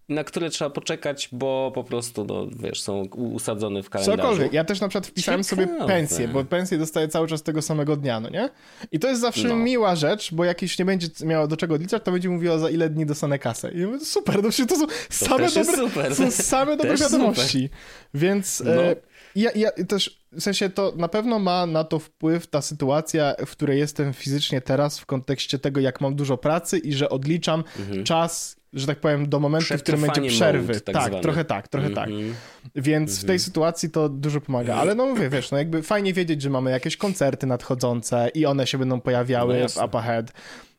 na które trzeba poczekać, bo po prostu, no wiesz, są usadzone w kalendarzu. Cokolwiek. Ja też na przykład wpisałem sobie Ciekawe. pensję, bo pensję dostaję cały czas tego samego dnia, no nie? I to jest zawsze No. miła rzecz, bo jak już nie będzie miało do czego odliczać, to będzie mówiło za ile dni dostanę kasę. I mówię, super, no przecież to są same też jest dobre, super. są same dobre wiadomości. Więc No. e, ja, ja też, w sensie to na pewno ma na to wpływ ta sytuacja, w której jestem fizycznie teraz w kontekście tego, jak mam dużo pracy i że odliczam czas, że tak powiem, do momentu, w którym będzie Mhm. Przerwy. mode, tak tak, zwany. trochę tak, trochę tak. Mhm. Więc w tej sytuacji to dużo pomaga. Ale no mówię, wiesz, no jakby fajnie wiedzieć, że mamy jakieś koncerty nadchodzące i one się będą pojawiały No w. Up Ahead.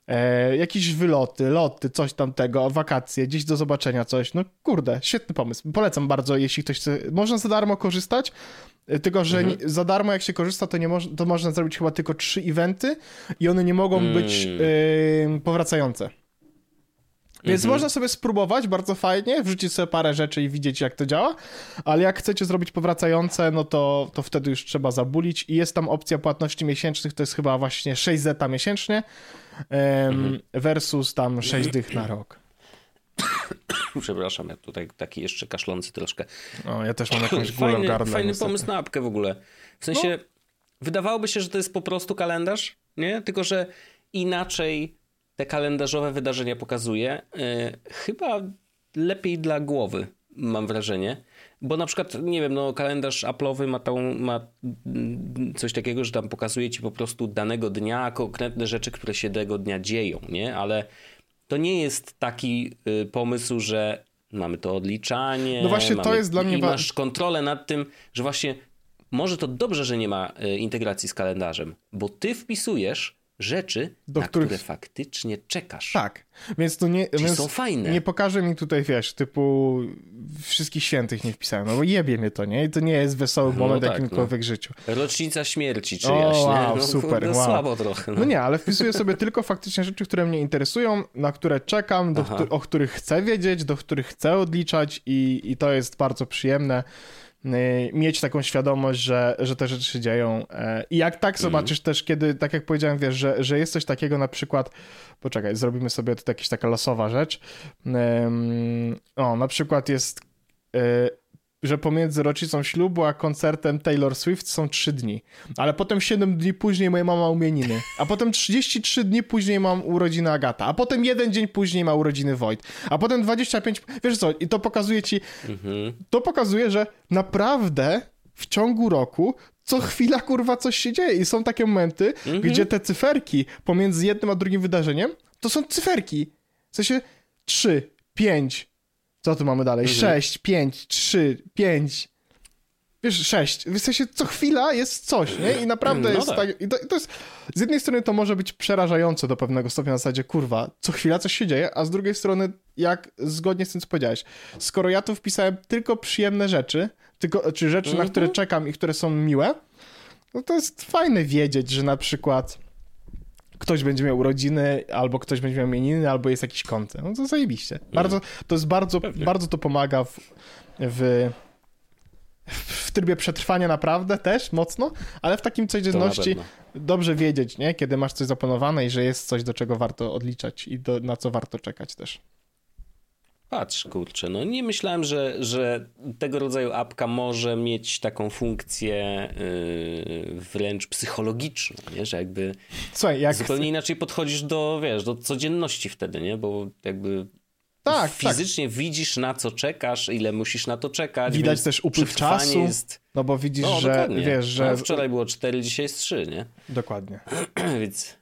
E, jakieś wyloty, loty, coś tamtego, wakacje, gdzieś do zobaczenia coś. No kurde, świetny pomysł. Polecam bardzo, jeśli ktoś chce. Można za darmo korzystać, e, tylko że Mhm. nie, za darmo jak się korzysta, to, nie moż, to można zrobić chyba tylko trzy eventy i one nie mogą Mm. być e, powracające. Więc Mhm. można sobie spróbować, bardzo fajnie, wrzucić sobie parę rzeczy i widzieć, jak to działa, ale jak chcecie zrobić powracające, no to, to wtedy już trzeba zabulić i jest tam opcja płatności miesięcznych, to jest chyba właśnie 6 zeta miesięcznie Mhm. versus tam 6 dych na rok. [COUGHS] Przepraszam, ja tutaj taki jeszcze kaszlący troszkę. O, ja też mam [COUGHS] jakąś w Fajny, gardle. fajny niestety. pomysł na apkę w ogóle. W sensie, No. wydawałoby się, że to jest po prostu kalendarz, nie? Tylko, że inaczej te kalendarzowe wydarzenia pokazuje. Yy, chyba lepiej dla głowy. mam wrażenie. Bo na przykład, nie wiem, no kalendarz Apple'owy ma, tą, ma coś takiego, że tam pokazuje ci po prostu danego dnia konkretne rzeczy, które się tego dnia dzieją, nie? Ale to nie jest taki y, pomysł, że mamy to odliczanie. No właśnie mamy, to jest dla mnie... I masz kontrolę nad tym, że właśnie może to dobrze, że nie ma y, integracji z kalendarzem, bo ty wpisujesz rzeczy, Do na których... które faktycznie czekasz. Tak, więc to nie... Więc są fajne. Nie pokaże mi tutaj, wiesz, typu wszystkich świętych nie wpisałem, no bo jebie mnie to, nie? I to nie jest wesoły no moment w tak, jakimkolwiek no. życiu. Rocznica śmierci czyjaś, o, wow, No, super, wow. Słabo trochę. No. no. nie, ale wpisuję sobie tylko faktycznie rzeczy, które mnie interesują, na które czekam, do, o których chcę wiedzieć, do których chcę odliczać i, i to jest bardzo przyjemne. Y, mieć taką świadomość, że, że te rzeczy się dzieją. E, I jak tak mhm. zobaczysz mm. też, kiedy, tak jak powiedziałem, wiesz, że, że jest coś takiego na przykład, poczekaj, zrobimy sobie tutaj jakaś taka losowa rzecz. O, na przykład jest y, że pomiędzy rocznicą ślubu a koncertem Taylor Swift są 3 dni. Ale potem 7 dni później moja mama umieniny. A potem 33 dni później mam urodziny Agata. A potem jeden dzień później ma urodziny Wojt. A potem 25... Wiesz co, i to pokazuje ci... Mhm. To pokazuje, że naprawdę w ciągu roku co chwila, kurwa, coś się dzieje. I są takie momenty, mhm. gdzie te cyferki pomiędzy jednym a drugim wydarzeniem, to są cyferki. W sensie 3, 5, co tu mamy dalej? Mhm. 6, 5, 3, 5. Wiesz, 6. W sensie co chwila jest coś, nie? I naprawdę no jest tak. tak. I to, to, jest. Z jednej strony to może być przerażające do pewnego stopnia na zasadzie, kurwa, co chwila coś się dzieje, a z drugiej strony, jak zgodnie z tym, co powiedziałeś, skoro ja tu wpisałem tylko przyjemne rzeczy, tylko, czy rzeczy, na które mhm. czekam i które są miłe, no to jest fajne wiedzieć, że na przykład ktoś będzie miał urodziny, albo ktoś będzie miał imieniny, albo jest jakiś kąt. No to zajebiście. Bardzo, to jest bardzo, bardzo to pomaga w, w, w trybie przetrwania naprawdę też mocno, ale w takim codzienności dobrze wiedzieć, nie? kiedy masz coś zaplanowane i że jest coś, do czego warto odliczać i do, na co warto czekać też. Patrz, kurczę, no nie myślałem, że, że tego rodzaju apka może mieć taką funkcję yy, wręcz psychologiczną, nie? że jakby Słuchaj, jak zupełnie inaczej podchodzisz do, wiesz, do codzienności wtedy, nie? Bo jakby tak, tak. fizycznie tak. widzisz na co czekasz, ile musisz na to czekać. Widać też upływ czasu, jest... no bo widzisz, no, że wiesz, że... No, wczoraj było 4, dzisiaj jest 3, nie? Dokładnie. [CLEARS THROAT] Więc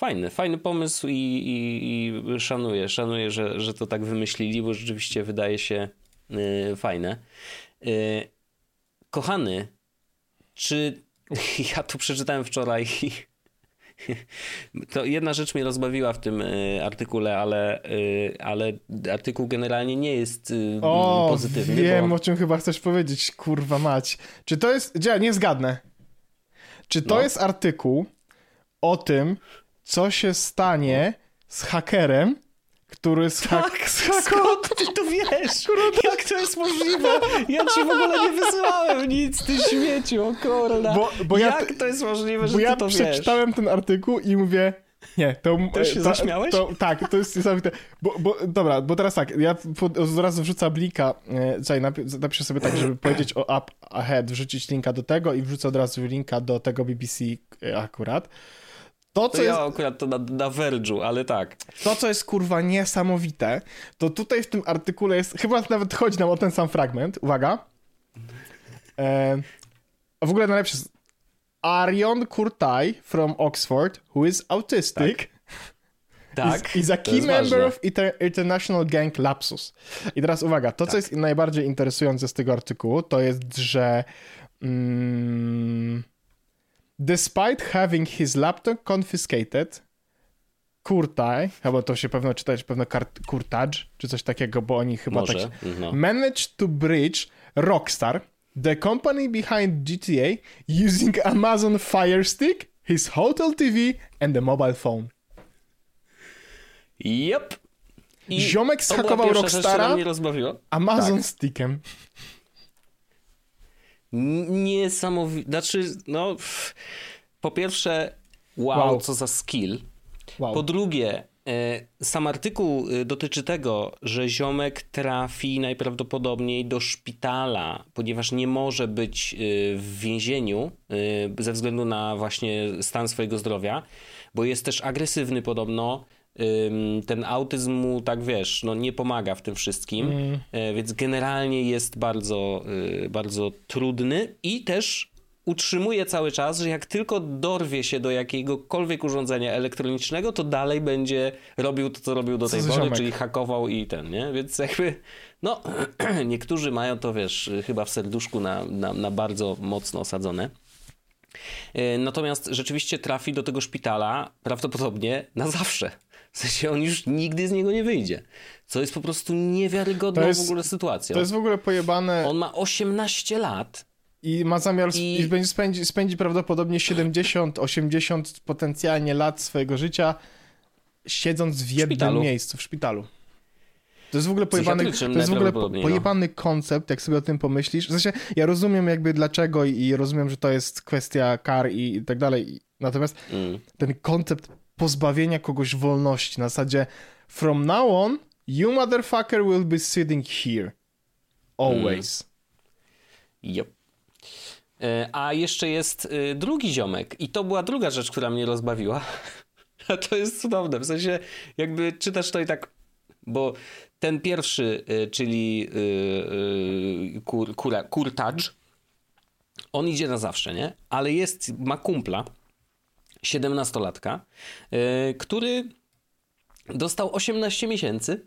fajny, fajny pomysł i, i, i, szanuję, szanuję, że, że to tak wymyślili, bo rzeczywiście wydaje się y, fajne. Y, kochany, czy [LAUGHS] ja tu przeczytałem wczoraj [LAUGHS] to jedna rzecz mnie rozbawiła w tym y, artykule, ale, ale artykuł generalnie nie jest o, pozytywny. Wiem, bo... o czym chyba chcesz powiedzieć, kurwa mać. Czy to jest. Gdzie, nie zgadnę. Czy to no. jest artykuł o tym, co się stanie z hakerem, który z tak, skąd ty to wiesz? Jak to jest możliwe? Ja ci w ogóle nie wysyłałem nic, ty śmieciu, o kurna. Bo, bo Jak ja, to jest możliwe, że bo ja to wiesz? przeczytałem ten artykuł i mówię, nie, to... Się to, zaśmiałeś? To, tak, to jest niesamowite. Bo, bo, dobra, bo teraz tak, ja zaraz wrzucę linka, e, napiszę sobie tak, żeby powiedzieć o Up Ahead, wrzucić linka do tego i wrzucę od razu linka do tego BBC e, akurat. To, co to ja jest... akurat to na, na Verge'u, ale tak. To, co jest kurwa niesamowite, to tutaj w tym artykule jest, chyba nawet chodzi nam o ten sam fragment, uwaga. E, w ogóle najlepsze jest Arion Kurtaj from Oxford, who is autistic. Tak. Tak, is, is a key member of International Gang Lapsus. I teraz uwaga, to tak. co jest najbardziej interesujące z tego artykułu, to jest, że mm, Despite having his laptop confiscated, Kurtaj, chyba to się pewno czytać, pewno Kurtaj, czy coś takiego, bo oni chyba Może, tak... No. Managed to breach Rockstar, the company behind GTA, using Amazon Fire Stick, his hotel TV and the mobile phone. Yep. I Ziomek schakował Rockstara Amazon tak. Stickiem niesamowite. Znaczy, no, po pierwsze, wow, wow. co za skill. Wow. Po drugie, e, sam artykuł e, dotyczy tego, że ziomek trafi najprawdopodobniej do szpitala, ponieważ nie może być e, w więzieniu ze względu na właśnie stan swojego zdrowia, bo jest też agresywny podobno ten autyzm mu, tak wiesz, no nie pomaga w tym wszystkim, Mm. e, więc generalnie jest bardzo, y, bardzo trudny i też utrzymuje cały czas, że jak tylko dorwie się do jakiegokolwiek urządzenia elektronicznego, to dalej będzie robił to, co robił do Co tej pory, ziomek. czyli hakował i ten, nie? Więc jakby, no, [CLEARS THROAT] niektórzy mają to, wiesz, chyba w serduszku na, na, na bardzo mocno osadzone. E, Natomiast rzeczywiście trafi do tego szpitala prawdopodobnie na zawsze. W sensie on już nigdy z niego nie wyjdzie. Co jest po prostu niewiarygodną To jest- w ogóle sytuacją. To jest w ogóle pojebane On ma 18 lat. i ma zamiar I- i będzie spędzi, spędzi prawdopodobnie 70, 80 potencjalnie lat swojego życia siedząc w jednym szpitalu. miejscu, w szpitalu. To jest w ogóle pojebany, to jest w ogóle no. pojebany koncept, jak sobie o tym pomyślisz. W sensie, ja rozumiem jakby dlaczego i, i rozumiem, że to jest kwestia kar i, i tak dalej. Natomiast Mm. ten koncept pozbawienia kogoś wolności na zasadzie from now on, you motherfucker will be sitting here. Always. Yep. E, A jeszcze jest e, drugi ziomek i to była druga rzecz, która mnie rozbawiła. [LAUGHS] A to jest cudowne, w sensie jakby czytasz to i tak, bo ten pierwszy, e, czyli e, kur, kurtacz, on idzie na zawsze, nie? Ale jest, ma kumpla, 17-latka, e, który dostał 18 miesięcy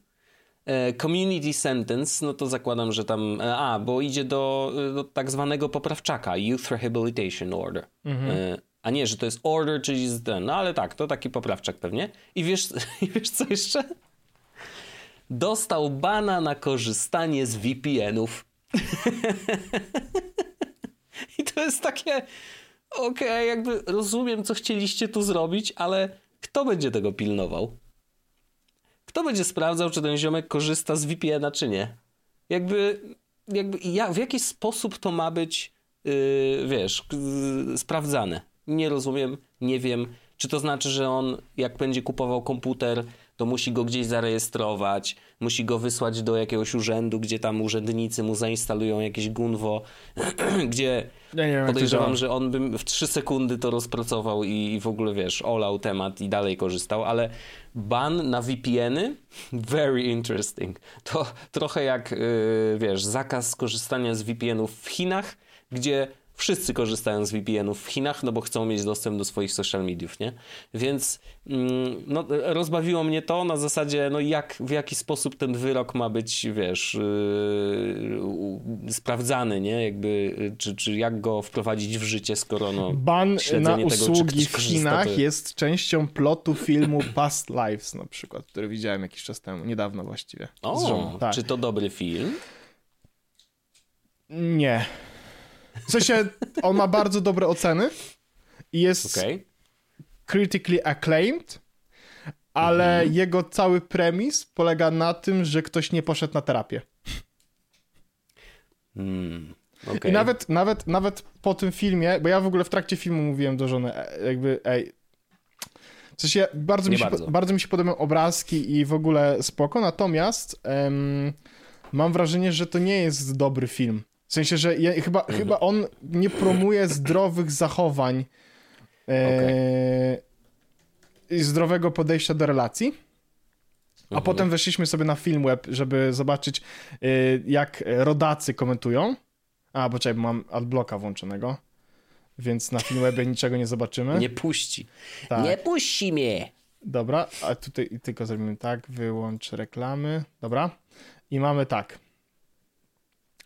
E, Community sentence, no to zakładam, że tam. e, A, bo idzie do, do tak zwanego poprawczaka, Youth Rehabilitation Order. E, A nie, że to jest order, czyli ten. No ale tak, to taki poprawczak pewnie. I wiesz, [LAUGHS] i wiesz co jeszcze? Dostał bana na korzystanie z VPN-ów. [LAUGHS] I to jest takie. Okej, jakby rozumiem, co chcieliście tu zrobić, ale kto będzie tego pilnował? Kto będzie sprawdzał, czy ten ziomek korzysta z VPN-a, czy nie? Jakby, jakby ja, w jaki sposób to ma być, yy, wiesz, yy, sprawdzane? Nie rozumiem, nie wiem. Czy to znaczy, że on, jak będzie kupował komputer, to musi go gdzieś zarejestrować, musi go wysłać do jakiegoś urzędu, gdzie tam urzędnicy mu zainstalują jakieś gunwo, [CLEARS THROAT] gdzie Ja Podejrzewam, że on by w 3 sekundy to rozpracował i, i w ogóle wiesz, olał temat i dalej korzystał, ale ban na VPN-y? [LAUGHS] Very interesting. To trochę jak, yy, wiesz, zakaz korzystania z VPN-ów w Chinach, gdzie wszyscy korzystają z VPN-ów w Chinach, no bo chcą mieć dostęp do swoich social mediów, nie? Więc mm, no, rozbawiło mnie to na zasadzie, no jak, w jaki sposób ten wyrok ma być, wiesz, yy, sprawdzany, nie? Jakby, czy, czy jak go wprowadzić w życie, skoro no... Ban na tego, usługi w korzysta, Chinach to- jest częścią plotu filmu Past Lives na przykład, który widziałem jakiś czas temu, niedawno właściwie. O. Tak. czy to dobry film? Nie. W sensie, on ma bardzo dobre oceny i jest Okej. critically acclaimed, ale Mhm. jego cały premis polega na tym, że ktoś nie poszedł na terapię. Hmm. okej. I nawet, nawet, nawet po tym filmie, bo ja w ogóle w trakcie filmu mówiłem do żony, e, jakby, ej, w sensie bardzo mi, się, bardzo. bardzo mi się podobają obrazki i w ogóle spoko, natomiast em, mam wrażenie, że to nie jest dobry film. W sensie, że ja, chyba, Mhm. chyba on nie promuje zdrowych zachowań e, i zdrowego podejścia do relacji. A Mhm. potem weszliśmy sobie na Filmweb, żeby zobaczyć, y, jak rodacy komentują. A, bo czekaj, mam adblocka włączonego, więc na Filmwebie niczego nie zobaczymy. Nie puści. Tak. Nie puści mnie! Dobra, a tutaj tylko zrobimy tak, wyłącz reklamy. Dobra. I mamy tak.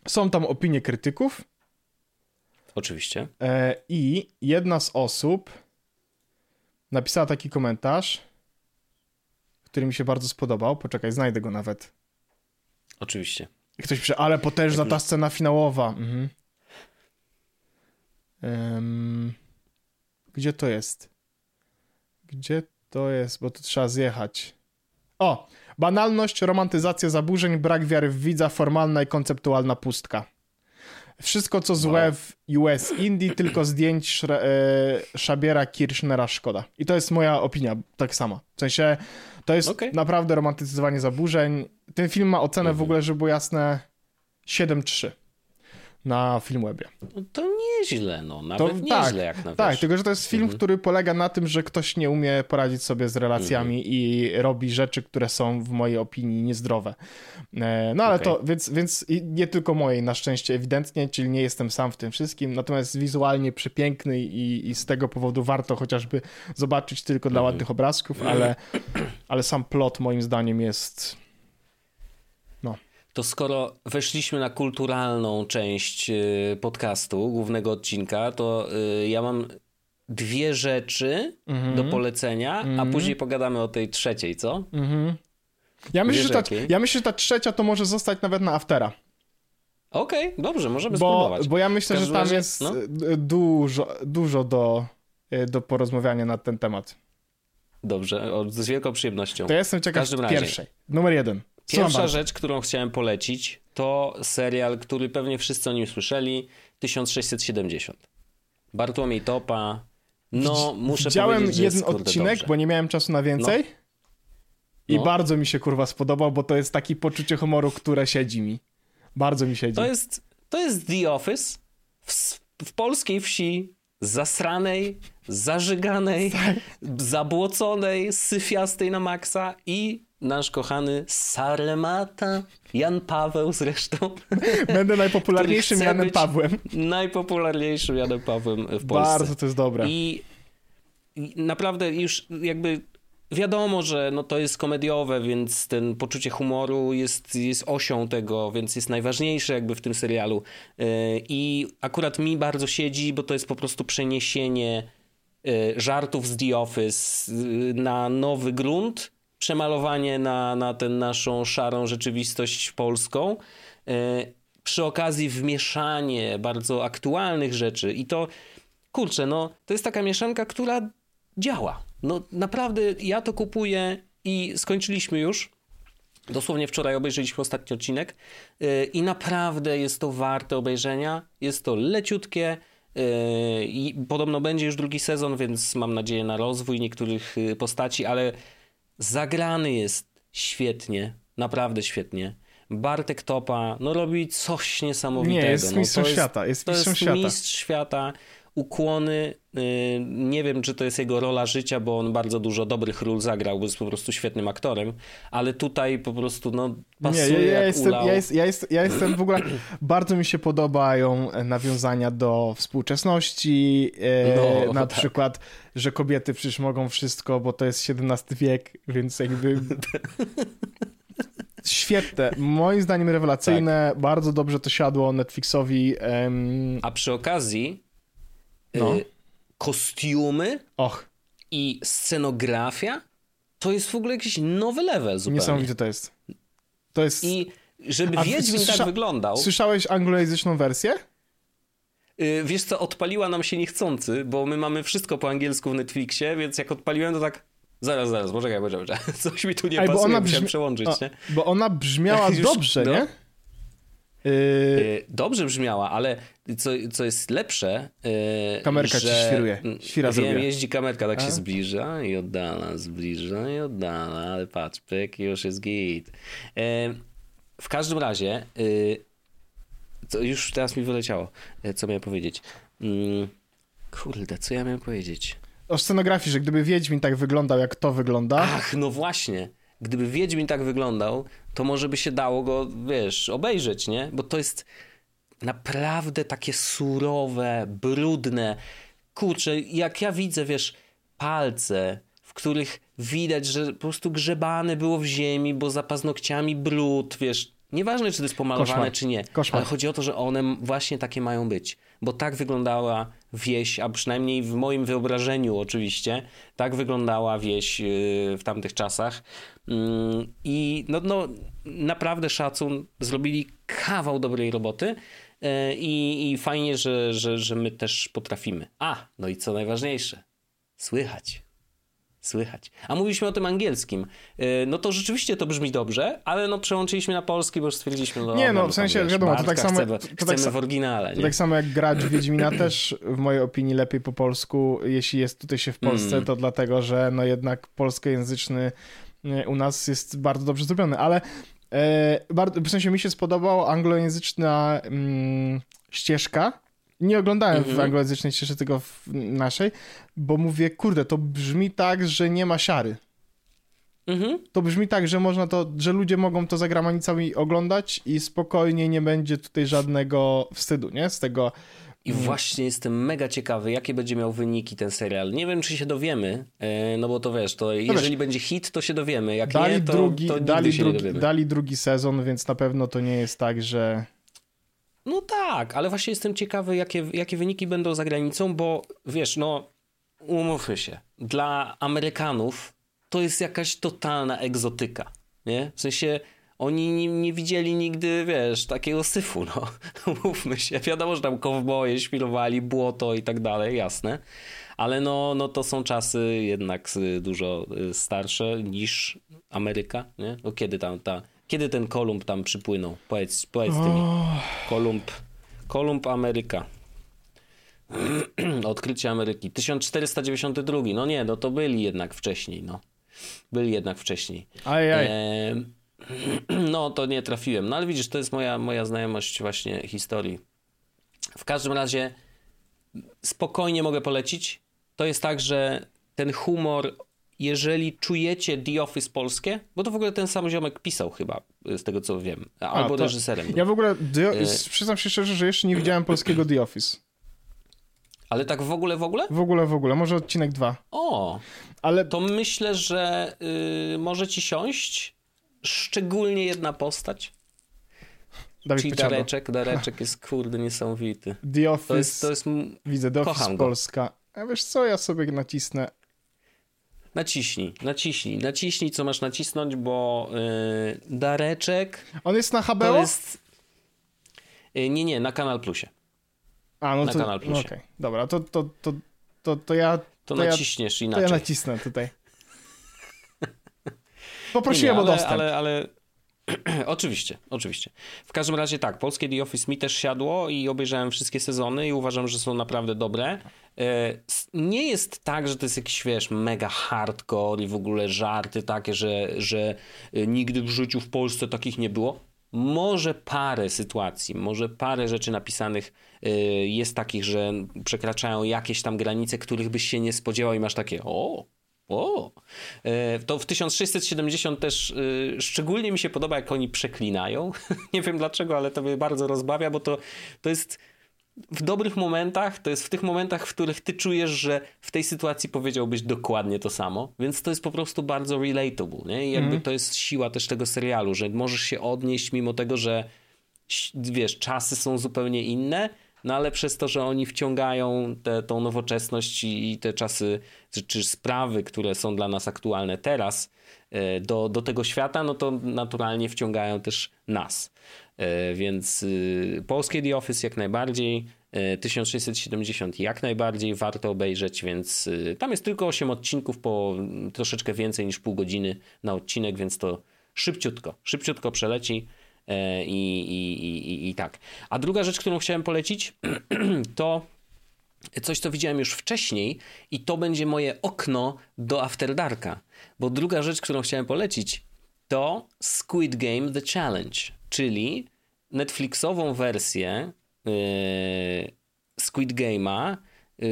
Są tam opinie krytyków Oczywiście. e, i jedna z osób napisała taki komentarz, który mi się bardzo spodobał. Poczekaj, znajdę go nawet. Oczywiście. I Ktoś pisze, ale potężna ta scena finałowa. Mhm. Em, gdzie to jest? Gdzie to jest? Bo tu trzeba zjechać. O! Banalność, romantyzacja zaburzeń, brak wiary w widza, formalna i konceptualna pustka. Wszystko, co złe w US Indie, tylko zdjęć Szre- e, Szabiera Kirchnera szkoda. I to jest moja opinia, tak sama. W sensie, to jest Okej. naprawdę romantyzowanie zaburzeń. Ten film ma ocenę w Mhm. ogóle, żeby było jasne, 7-3. Na Filmwebie. No to nieźle, no. Nawet To- nieźle tak, jak na Tak, tylko że to jest film, Mhm. który polega na tym, że ktoś nie umie poradzić sobie z relacjami Mhm. i robi rzeczy, które są w mojej opinii niezdrowe. E, No ale Okej. to, więc, więc nie tylko mojej na szczęście ewidentnie, czyli nie jestem sam w tym wszystkim, natomiast wizualnie przepiękny i, i z tego powodu warto chociażby zobaczyć tylko dla Mhm. ładnych obrazków, ale, ale sam plot moim zdaniem jest... To skoro weszliśmy na kulturalną część y, podcastu, głównego odcinka, to y, ja mam dwie rzeczy Mhm. do polecenia, a później pogadamy o tej trzeciej, co? Mhm. Ja myślę, że ta, ja myślę, że ta trzecia to może zostać nawet na aftera. Okej, dobrze, możemy Bo, spróbować. bo ja myślę, że tam razie, jest no. e, dużo, dużo do, do porozmawiania na ten temat. Dobrze, z wielką przyjemnością. To ja jestem ciekaw każdym razie. pierwszej. Numer jeden. Pierwsza rzecz, którą chciałem polecić, to serial, który pewnie wszyscy o nim słyszeli, 1670. Bartłomiej Topa. No, muszę Widziałem powiedzieć, że jeden kurde, odcinek, dobrze. bo nie miałem czasu na więcej. I No. bardzo mi się kurwa spodobał, bo to jest takie poczucie humoru, które siedzi mi. Bardzo mi siedzi. To jest, to jest The Office w, w polskiej wsi zasranej, zażyganej, Tak. zabłoconej, syfiastej na maksa i nasz kochany Saremata, Jan Paweł zresztą, [LAUGHS] Będę najpopularniejszym [LAUGHS] Janem Pawłem. najpopularniejszym Janem Pawłem w Polsce. Bardzo to jest dobre. I, naprawdę już jakby wiadomo, że no to jest komediowe, więc ten poczucie humoru jest, jest osią tego, więc jest najważniejsze jakby w tym serialu. Yy, I akurat mi bardzo siedzi, bo to jest po prostu przeniesienie yy, żartów z The Office yy, na nowy grunt, przemalowanie na, na tę naszą szarą rzeczywistość polską. Yy, Przy okazji wmieszanie bardzo aktualnych rzeczy i to kurczę, no to jest taka mieszanka, która działa. No naprawdę ja to kupuję i skończyliśmy już. Dosłownie wczoraj obejrzeliśmy ostatni odcinek yy, i naprawdę jest to warte obejrzenia. Jest to leciutkie yy, i podobno będzie już drugi sezon, więc mam nadzieję na rozwój niektórych postaci, ale zagrany jest świetnie, naprawdę świetnie. Bartek Topa no robi coś niesamowitego. Nie, jest no, mistrzem to świata, jest to mistrzem jest świata. mistrz świata. Ukłony. yy, Nie wiem, czy to jest jego rola życia, bo on bardzo dużo dobrych ról zagrał, bo jest po prostu świetnym aktorem, ale tutaj po prostu no, Nie, pasuje ja, ja, jak jestem, ja, jest, ja, jest, ja jestem w ogóle. [CLEARS THROAT] Bardzo mi się podobają e, nawiązania do współczesności. E, No, na tak. przykład, że kobiety przecież mogą wszystko, bo to jest XVII wiek, więc jakby. [LAUGHS] Świetne. Moim zdaniem rewelacyjne. Tak. Bardzo dobrze to siadło Netflixowi. Em, A przy okazji No. yy, kostiumy och, i scenografia to jest w ogóle jakiś nowy level zupełnie. niesamowite to jest. To jest. I żeby A Wiedźmin tak wyglądał, Słyszałeś anglojęzyczną wersję? yy, wiesz co, odpaliła nam się niechcący, bo my mamy wszystko po angielsku w Netflixie, więc jak odpaliłem to tak zaraz, zaraz, poczekaj, poczekaj, [LAUGHS] coś mi tu nie Ej, pasuje, brzmi- przełączyć, O, nie? bo ona brzmiała [LAUGHS] Już- dobrze, no. Yy, Y, Dobrze brzmiała, ale co, co jest lepsze. y, Kamerka ci że, świruje. mm, Świra Wiem, jeździ kamerka, tak A? się zbliża i oddala, zbliża i oddala, ale patrz, pyk, już jest git. Y, W każdym razie, y, to już teraz mi wyleciało, y, co miałem powiedzieć. Mm, Kurde, co ja miałem powiedzieć? o scenografii, że gdyby Wiedźmin tak wyglądał, jak to wygląda, Ach, no właśnie. Gdyby Wiedźmin tak wyglądał, to może by się dało go, wiesz, obejrzeć, nie? Bo to jest naprawdę takie surowe, brudne. Kurczę, jak ja widzę, wiesz, palce, w których widać, że po prostu grzebane było w ziemi, bo za paznokciami brud, wiesz. Nieważne, czy to jest pomalowane, Koszmar. czy nie. Koszmar. Ale chodzi o to, że one właśnie takie mają być. Bo tak wyglądała wieś, a przynajmniej w moim wyobrażeniu oczywiście, tak wyglądała wieś yy, w tamtych czasach. Mm, I no, no, naprawdę szacun, zrobili kawał dobrej roboty. yy, I, I fajnie, że, że, że my też potrafimy. A, no i co najważniejsze, słychać. Słychać. A mówiliśmy o tym angielskim. Yy, No to rzeczywiście to brzmi dobrze, ale no przełączyliśmy na polski, bo już stwierdziliśmy, no, Nie, no, dobra, w tam, sensie, wiesz, wiadomo, to tak samo- Chcemy, to tak chcemy w oryginale, to tak samo jak grać w Wiedźmina też, w mojej opinii, lepiej po polsku, jeśli jest tutaj się w Polsce, Mm. to dlatego, że no jednak polskojęzyczny e, u nas jest bardzo dobrze zrobiony, ale e, bardzo, w sensie mi się spodobał anglojęzyczna mm, ścieżka. Nie oglądałem w Mhm. anglojęzycznej ścieżce, tylko w naszej, bo mówię, kurde, to brzmi tak, że nie ma siary. Mhm. To brzmi tak, że można to, że ludzie mogą to za granicami oglądać i spokojnie nie będzie tutaj żadnego wstydu, nie? Z tego. I właśnie jestem mega ciekawy, jakie będzie miał wyniki ten serial. Nie wiem, czy się dowiemy, e, no bo to wiesz, to jeżeli będzie hit, to się dowiemy. Jak Dali, nie, to, drugi, to dali, drugi, dali drugi sezon, więc na pewno to nie jest tak, że. No tak, ale właśnie jestem ciekawy, jakie, jakie wyniki będą za granicą, bo wiesz, no umówmy się, dla Amerykanów to jest jakaś totalna egzotyka, nie? W sensie oni nie, nie widzieli nigdy, wiesz, takiego syfu, no. [LAUGHS] Umówmy się. Wiadomo, że tam kowboje świrowali, błoto i tak dalej, jasne. Ale no, no to są czasy jednak y, dużo y, starsze niż Ameryka, nie? No kiedy tam ta... Kiedy ten Kolumb tam przypłynął? Powiedz, powiedz ty mi. Kolumb, Kolumb Ameryka. [CLEARS THROAT] Odkrycie Ameryki. 1492. No nie, no to byli jednak wcześniej, no. Byli jednak wcześniej. Ajaj. Em, [CLEARS THROAT] no to nie trafiłem. No ale widzisz, to jest moja, moja znajomość właśnie historii. W każdym razie spokojnie mogę polecić. To jest tak, że ten humor, jeżeli czujecie The Office polskie, bo to w ogóle ten sam ziomek pisał chyba, z tego co wiem, albo to- reżyserem. Ja w ogóle, The, E- przyznam się szczerze, że jeszcze nie widziałem polskiego The Office. Ale tak w ogóle, w ogóle? W ogóle, w ogóle. Może odcinek dwa. O, Ale to myślę, że y, może ci siąść. Szczególnie jedna postać, Dawid czyli Pociado. Dareczek. [LAUGHS] Dareczek jest kurde niesamowity. The Office. To jest, to jest Widzę, The Office. Polska. A wiesz co, ja sobie nacisnę. Naciśnij, naciśnij, naciśnij, co masz nacisnąć, bo yy, Dareczek On jest na to HBO? jest... Yy, nie, nie, na Kanal Plusie. A, no na to, Kanal no Plusie. okej. Dobra, to, to, to, to, to ja... To, To ja- naciśniesz To inaczej. ja nacisnę tutaj. [LAUGHS] Poprosiłem Nie, nie, o ale, dostęp. Ale, ale... [CLEARS THROAT] oczywiście, oczywiście. W każdym razie tak, polskie The Office mi też siadło i obejrzałem wszystkie sezony i uważam, że są naprawdę dobre. E, Nie jest tak, że to jest jakiś, wiesz, mega hardcore i w ogóle żarty takie, że, że e, nigdy w życiu w Polsce takich nie było. Może parę sytuacji, może parę rzeczy napisanych e, jest takich, że przekraczają jakieś tam granice, których byś się nie spodziewał i masz takie o, o, E, to w 1670 też e, szczególnie mi się podoba, jak oni przeklinają. [LAUGHS] Nie wiem dlaczego, ale to mnie bardzo rozbawia, bo to, to jest w dobrych momentach, to jest w tych momentach, w których ty czujesz, że w tej sytuacji powiedziałbyś dokładnie to samo, więc to jest po prostu bardzo relatable, nie? I jakby to jest siła też tego serialu, że możesz się odnieść mimo tego, że wiesz, czasy są zupełnie inne, no ale przez to, że oni wciągają tę tą nowoczesność i, i te czasy, czy, czy sprawy, które są dla nas aktualne teraz e, do, do tego świata, no to naturalnie wciągają też nas. E, Więc y, polskie The Office jak najbardziej, e, 1670 jak najbardziej warto obejrzeć, więc y, tam jest tylko 8 odcinków po mm, troszeczkę więcej niż pół godziny na odcinek, więc to szybciutko, szybciutko przeleci. E, I, i, i, i, tak. A druga rzecz, którą chciałem polecić, [CLEARS THROAT] to coś, co widziałem już wcześniej, i to będzie moje okno do After Darka. Bo druga rzecz, którą chciałem polecić, to Squid Game The Challenge, czyli Netflixową wersję yy, Squid Game'a, yy,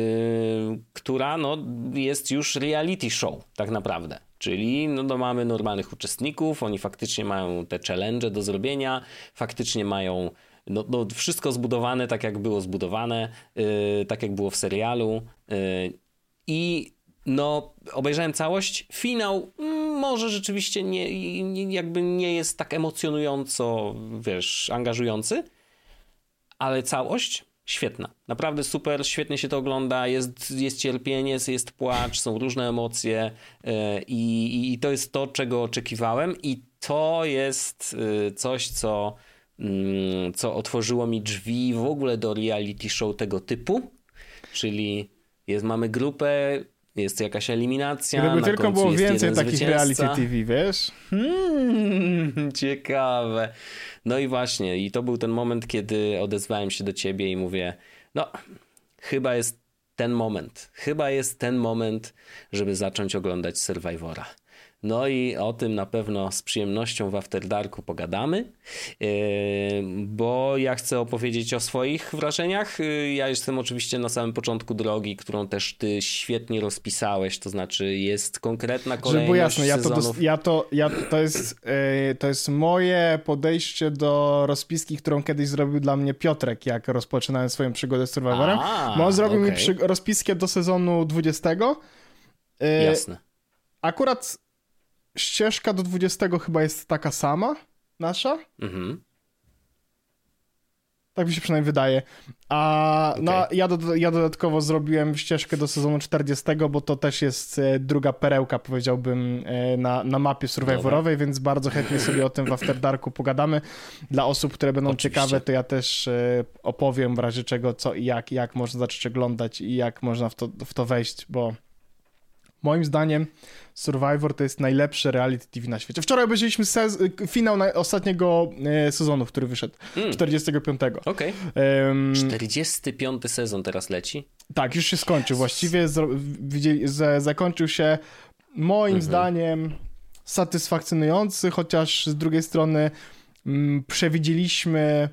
która no, jest już reality show, tak naprawdę. Czyli no, no, mamy normalnych uczestników, oni faktycznie mają te challenge do zrobienia, faktycznie mają no, no, wszystko zbudowane tak, jak było zbudowane, yy, tak jak było w serialu. Yy, I no, obejrzałem całość. Finał mm, może rzeczywiście nie, nie, jakby nie jest tak emocjonująco, wiesz, angażujący, ale całość świetna. Naprawdę super, świetnie się to ogląda, jest, jest cierpienie, jest płacz, są różne emocje yy, i, i to jest to, czego oczekiwałem i to jest yy, coś, co, mm, co otworzyło mi drzwi w ogóle do reality show tego typu, czyli jest, mamy grupę, jest jakaś eliminacja. Gdyby tylko było więcej takich zwycięzca. reality TV, wiesz? Hmm, [LAUGHS] ciekawe. No i właśnie, i to był ten moment, kiedy odezwałem się do ciebie i mówię, no, chyba jest ten moment, chyba jest ten moment, żeby zacząć oglądać Survivora. No i o tym na pewno z przyjemnością w After Darku pogadamy, yy, bo ja chcę opowiedzieć o swoich wrażeniach. Yy, ja jestem oczywiście na samym początku drogi, którą też ty świetnie rozpisałeś, to znaczy jest konkretna kolejność Żeby było jasne, ja to, dos- ja to, ja, to, jest, yy, to jest moje podejście do rozpiski, którą kiedyś zrobił dla mnie Piotrek, jak rozpoczynałem swoją przygodę z Survivorem. A, Bo on zrobił mi okej. przy- rozpiskę do sezonu 20. Yy, Jasne. Akurat ścieżka do 20 chyba jest taka sama, nasza. Mhm. Tak mi się przynajmniej wydaje. A no, Okej. ja, do, ja dodatkowo zrobiłem ścieżkę do sezonu 40, bo to też jest e, druga perełka, powiedziałbym, e, na, na mapie survivorowej, więc bardzo chętnie sobie o tym w After Darku pogadamy. Dla osób, które będą Oczywiście. ciekawe, to ja też e, opowiem w razie czego, co i jak, jak można zacząć oglądać i jak można w to, w to wejść, bo moim zdaniem Survivor to jest najlepsze reality TV na świecie. Wczoraj obejrzeliśmy sez- finał na ostatniego e, sezonu, który wyszedł, Mm. 45. Okej. Em, 45 sezon teraz leci. tak, już się skończył. Właściwie zro- widzieli, zakończył się moim zdaniem satysfakcjonujący, chociaż z drugiej strony mm, przewidzieliśmy,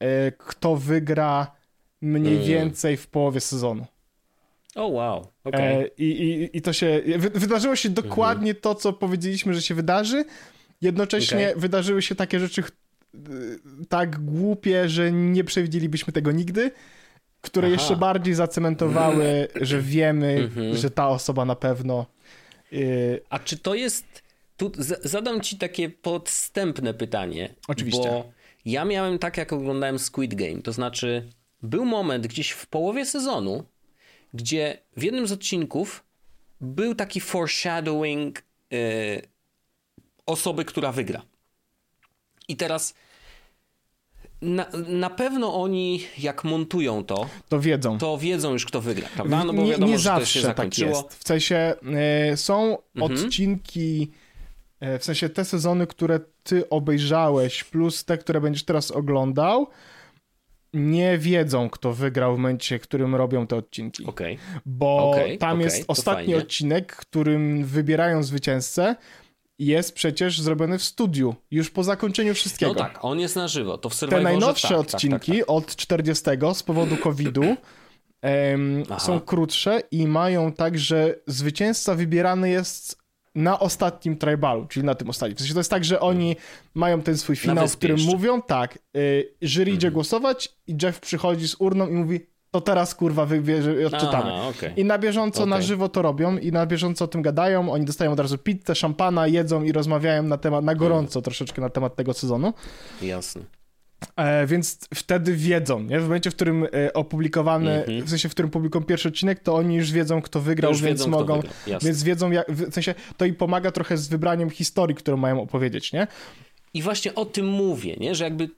e, kto wygra mniej Mm. więcej w połowie sezonu. O wow. E, i, i, I to się. Wy, wydarzyło się dokładnie to, co powiedzieliśmy, że się wydarzy. Jednocześnie Okej. wydarzyły się takie rzeczy y, tak głupie, że nie przewidzielibyśmy tego nigdy, które Aha. jeszcze bardziej zacementowały, że wiemy, Mhm. że ta osoba na pewno. y, A czy to jest. Tu zadam ci takie podstępne pytanie. Oczywiście. Bo ja miałem tak, jak oglądałem Squid Game. To znaczy, był moment gdzieś w połowie sezonu, gdzie w jednym z odcinków był taki foreshadowing e, osoby, która wygra. I teraz. Na, na pewno oni, jak montują to, to wiedzą. to wiedzą już, kto wygra, prawda? No bo nie wiadomo, nie że to się zawsze tak zakończyło. jest. W sensie y, są Mhm. odcinki, y, w sensie te sezony, które ty obejrzałeś, plus te, które będziesz teraz oglądał, nie wiedzą, kto wygrał w momencie, w którym robią te odcinki. Okej. Bo Okej, tam okej, jest ostatni fajnie. odcinek, którym wybierają zwycięzcę, jest przecież zrobiony w studiu, już po zakończeniu wszystkiego. No tak, on jest na żywo. To w Te najnowsze tak, odcinki Tak, tak, od 40 z powodu COVID-u Aha. są krótsze i mają tak, że zwycięzca wybierany jest na ostatnim tribalu, czyli na tym ostatnim. W sensie to jest tak, że oni mają ten swój finał, w którym jeszcze. mówią tak, y, jury idzie głosować i Jeff przychodzi z urną i mówi to teraz kurwa wybierze i odczytamy. Aha, okej. I na bieżąco, na Okej. żywo to robią i na bieżąco o tym gadają. Oni dostają od razu pizzę, szampana, jedzą i rozmawiają na temat, na gorąco troszeczkę na temat tego sezonu. Jasne. E, więc wtedy wiedzą, nie? W momencie, w którym e, opublikowany, Mhm. w sensie, w którym publikują pierwszy odcinek, to oni już wiedzą, kto wygrał, już więc wiedzą, mogą, więc wiedzą, jak, w sensie, to im pomaga trochę z wybraniem historii, którą mają opowiedzieć, nie? I właśnie o tym mówię, nie? że jakby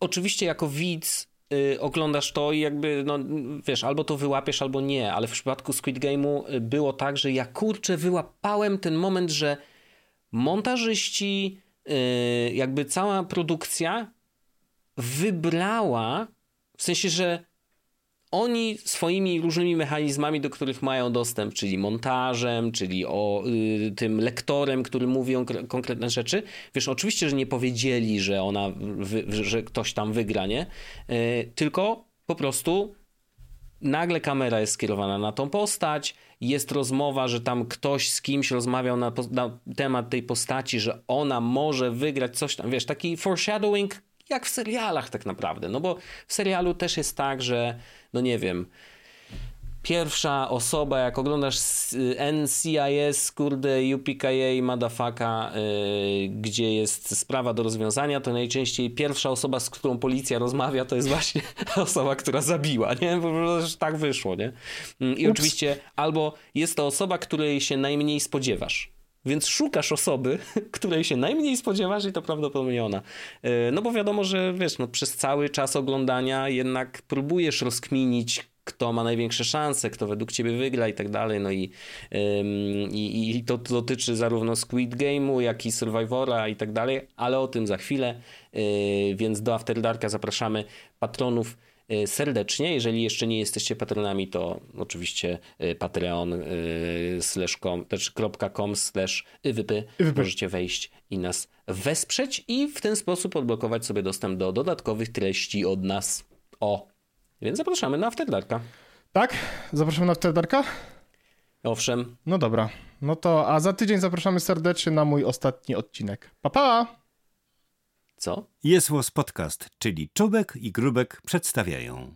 oczywiście jako widz y, oglądasz to i jakby, no wiesz, albo to wyłapiesz, albo nie, ale w przypadku Squid Game'u y, było tak, że ja kurczę wyłapałem ten moment, że montażyści, y, jakby cała produkcja wybrała, w sensie, że oni swoimi różnymi mechanizmami, do których mają dostęp, czyli montażem, czyli o y, tym lektorem, który mówi o kre- konkretne rzeczy. Wiesz, oczywiście, że nie powiedzieli, że ona, wy, że ktoś tam wygra, nie? Y, tylko po prostu nagle kamera jest skierowana na tą postać, jest rozmowa, że tam ktoś z kimś rozmawiał na, na temat tej postaci, że ona może wygrać coś tam, wiesz, taki foreshadowing jak w serialach tak naprawdę, no bo w serialu też jest tak, że no nie wiem, pierwsza osoba, jak oglądasz NCIS, kurde, UPKA, madafaka, yy, gdzie jest sprawa do rozwiązania, to najczęściej pierwsza osoba, z którą policja rozmawia, to jest właśnie [LAUGHS] osoba, która zabiła, nie? Prostu tak wyszło, nie? Mm, I Ups. oczywiście albo jest to osoba, której się najmniej spodziewasz. Więc szukasz osoby, [LAUGHS] której się najmniej spodziewasz i to prawdopodobnie ona. Yy, No bo wiadomo, że wiesz, no przez cały czas oglądania jednak próbujesz rozkminić, kto ma największe szanse, kto według ciebie wygra i tak dalej. No i, i, i to dotyczy zarówno Squid Game'u, jak i Survivora i tak dalej, ale o tym za chwilę. Yy, więc do After Darka zapraszamy patronów serdecznie. Jeżeli jeszcze nie jesteście patronami, to oczywiście y, patreon y, slash com, też .com slash iwypy. Możecie wejść i nas wesprzeć i w ten sposób odblokować sobie dostęp do dodatkowych treści od nas. O, więc zapraszamy na Afterdarka. Tak? Zapraszamy na Afterdarka? Owszem. No dobra. No to, a za tydzień zapraszamy serdecznie na mój ostatni odcinek. Pa, pa! Co? Jest Podcast, czyli Czubek i Grubek przedstawiają.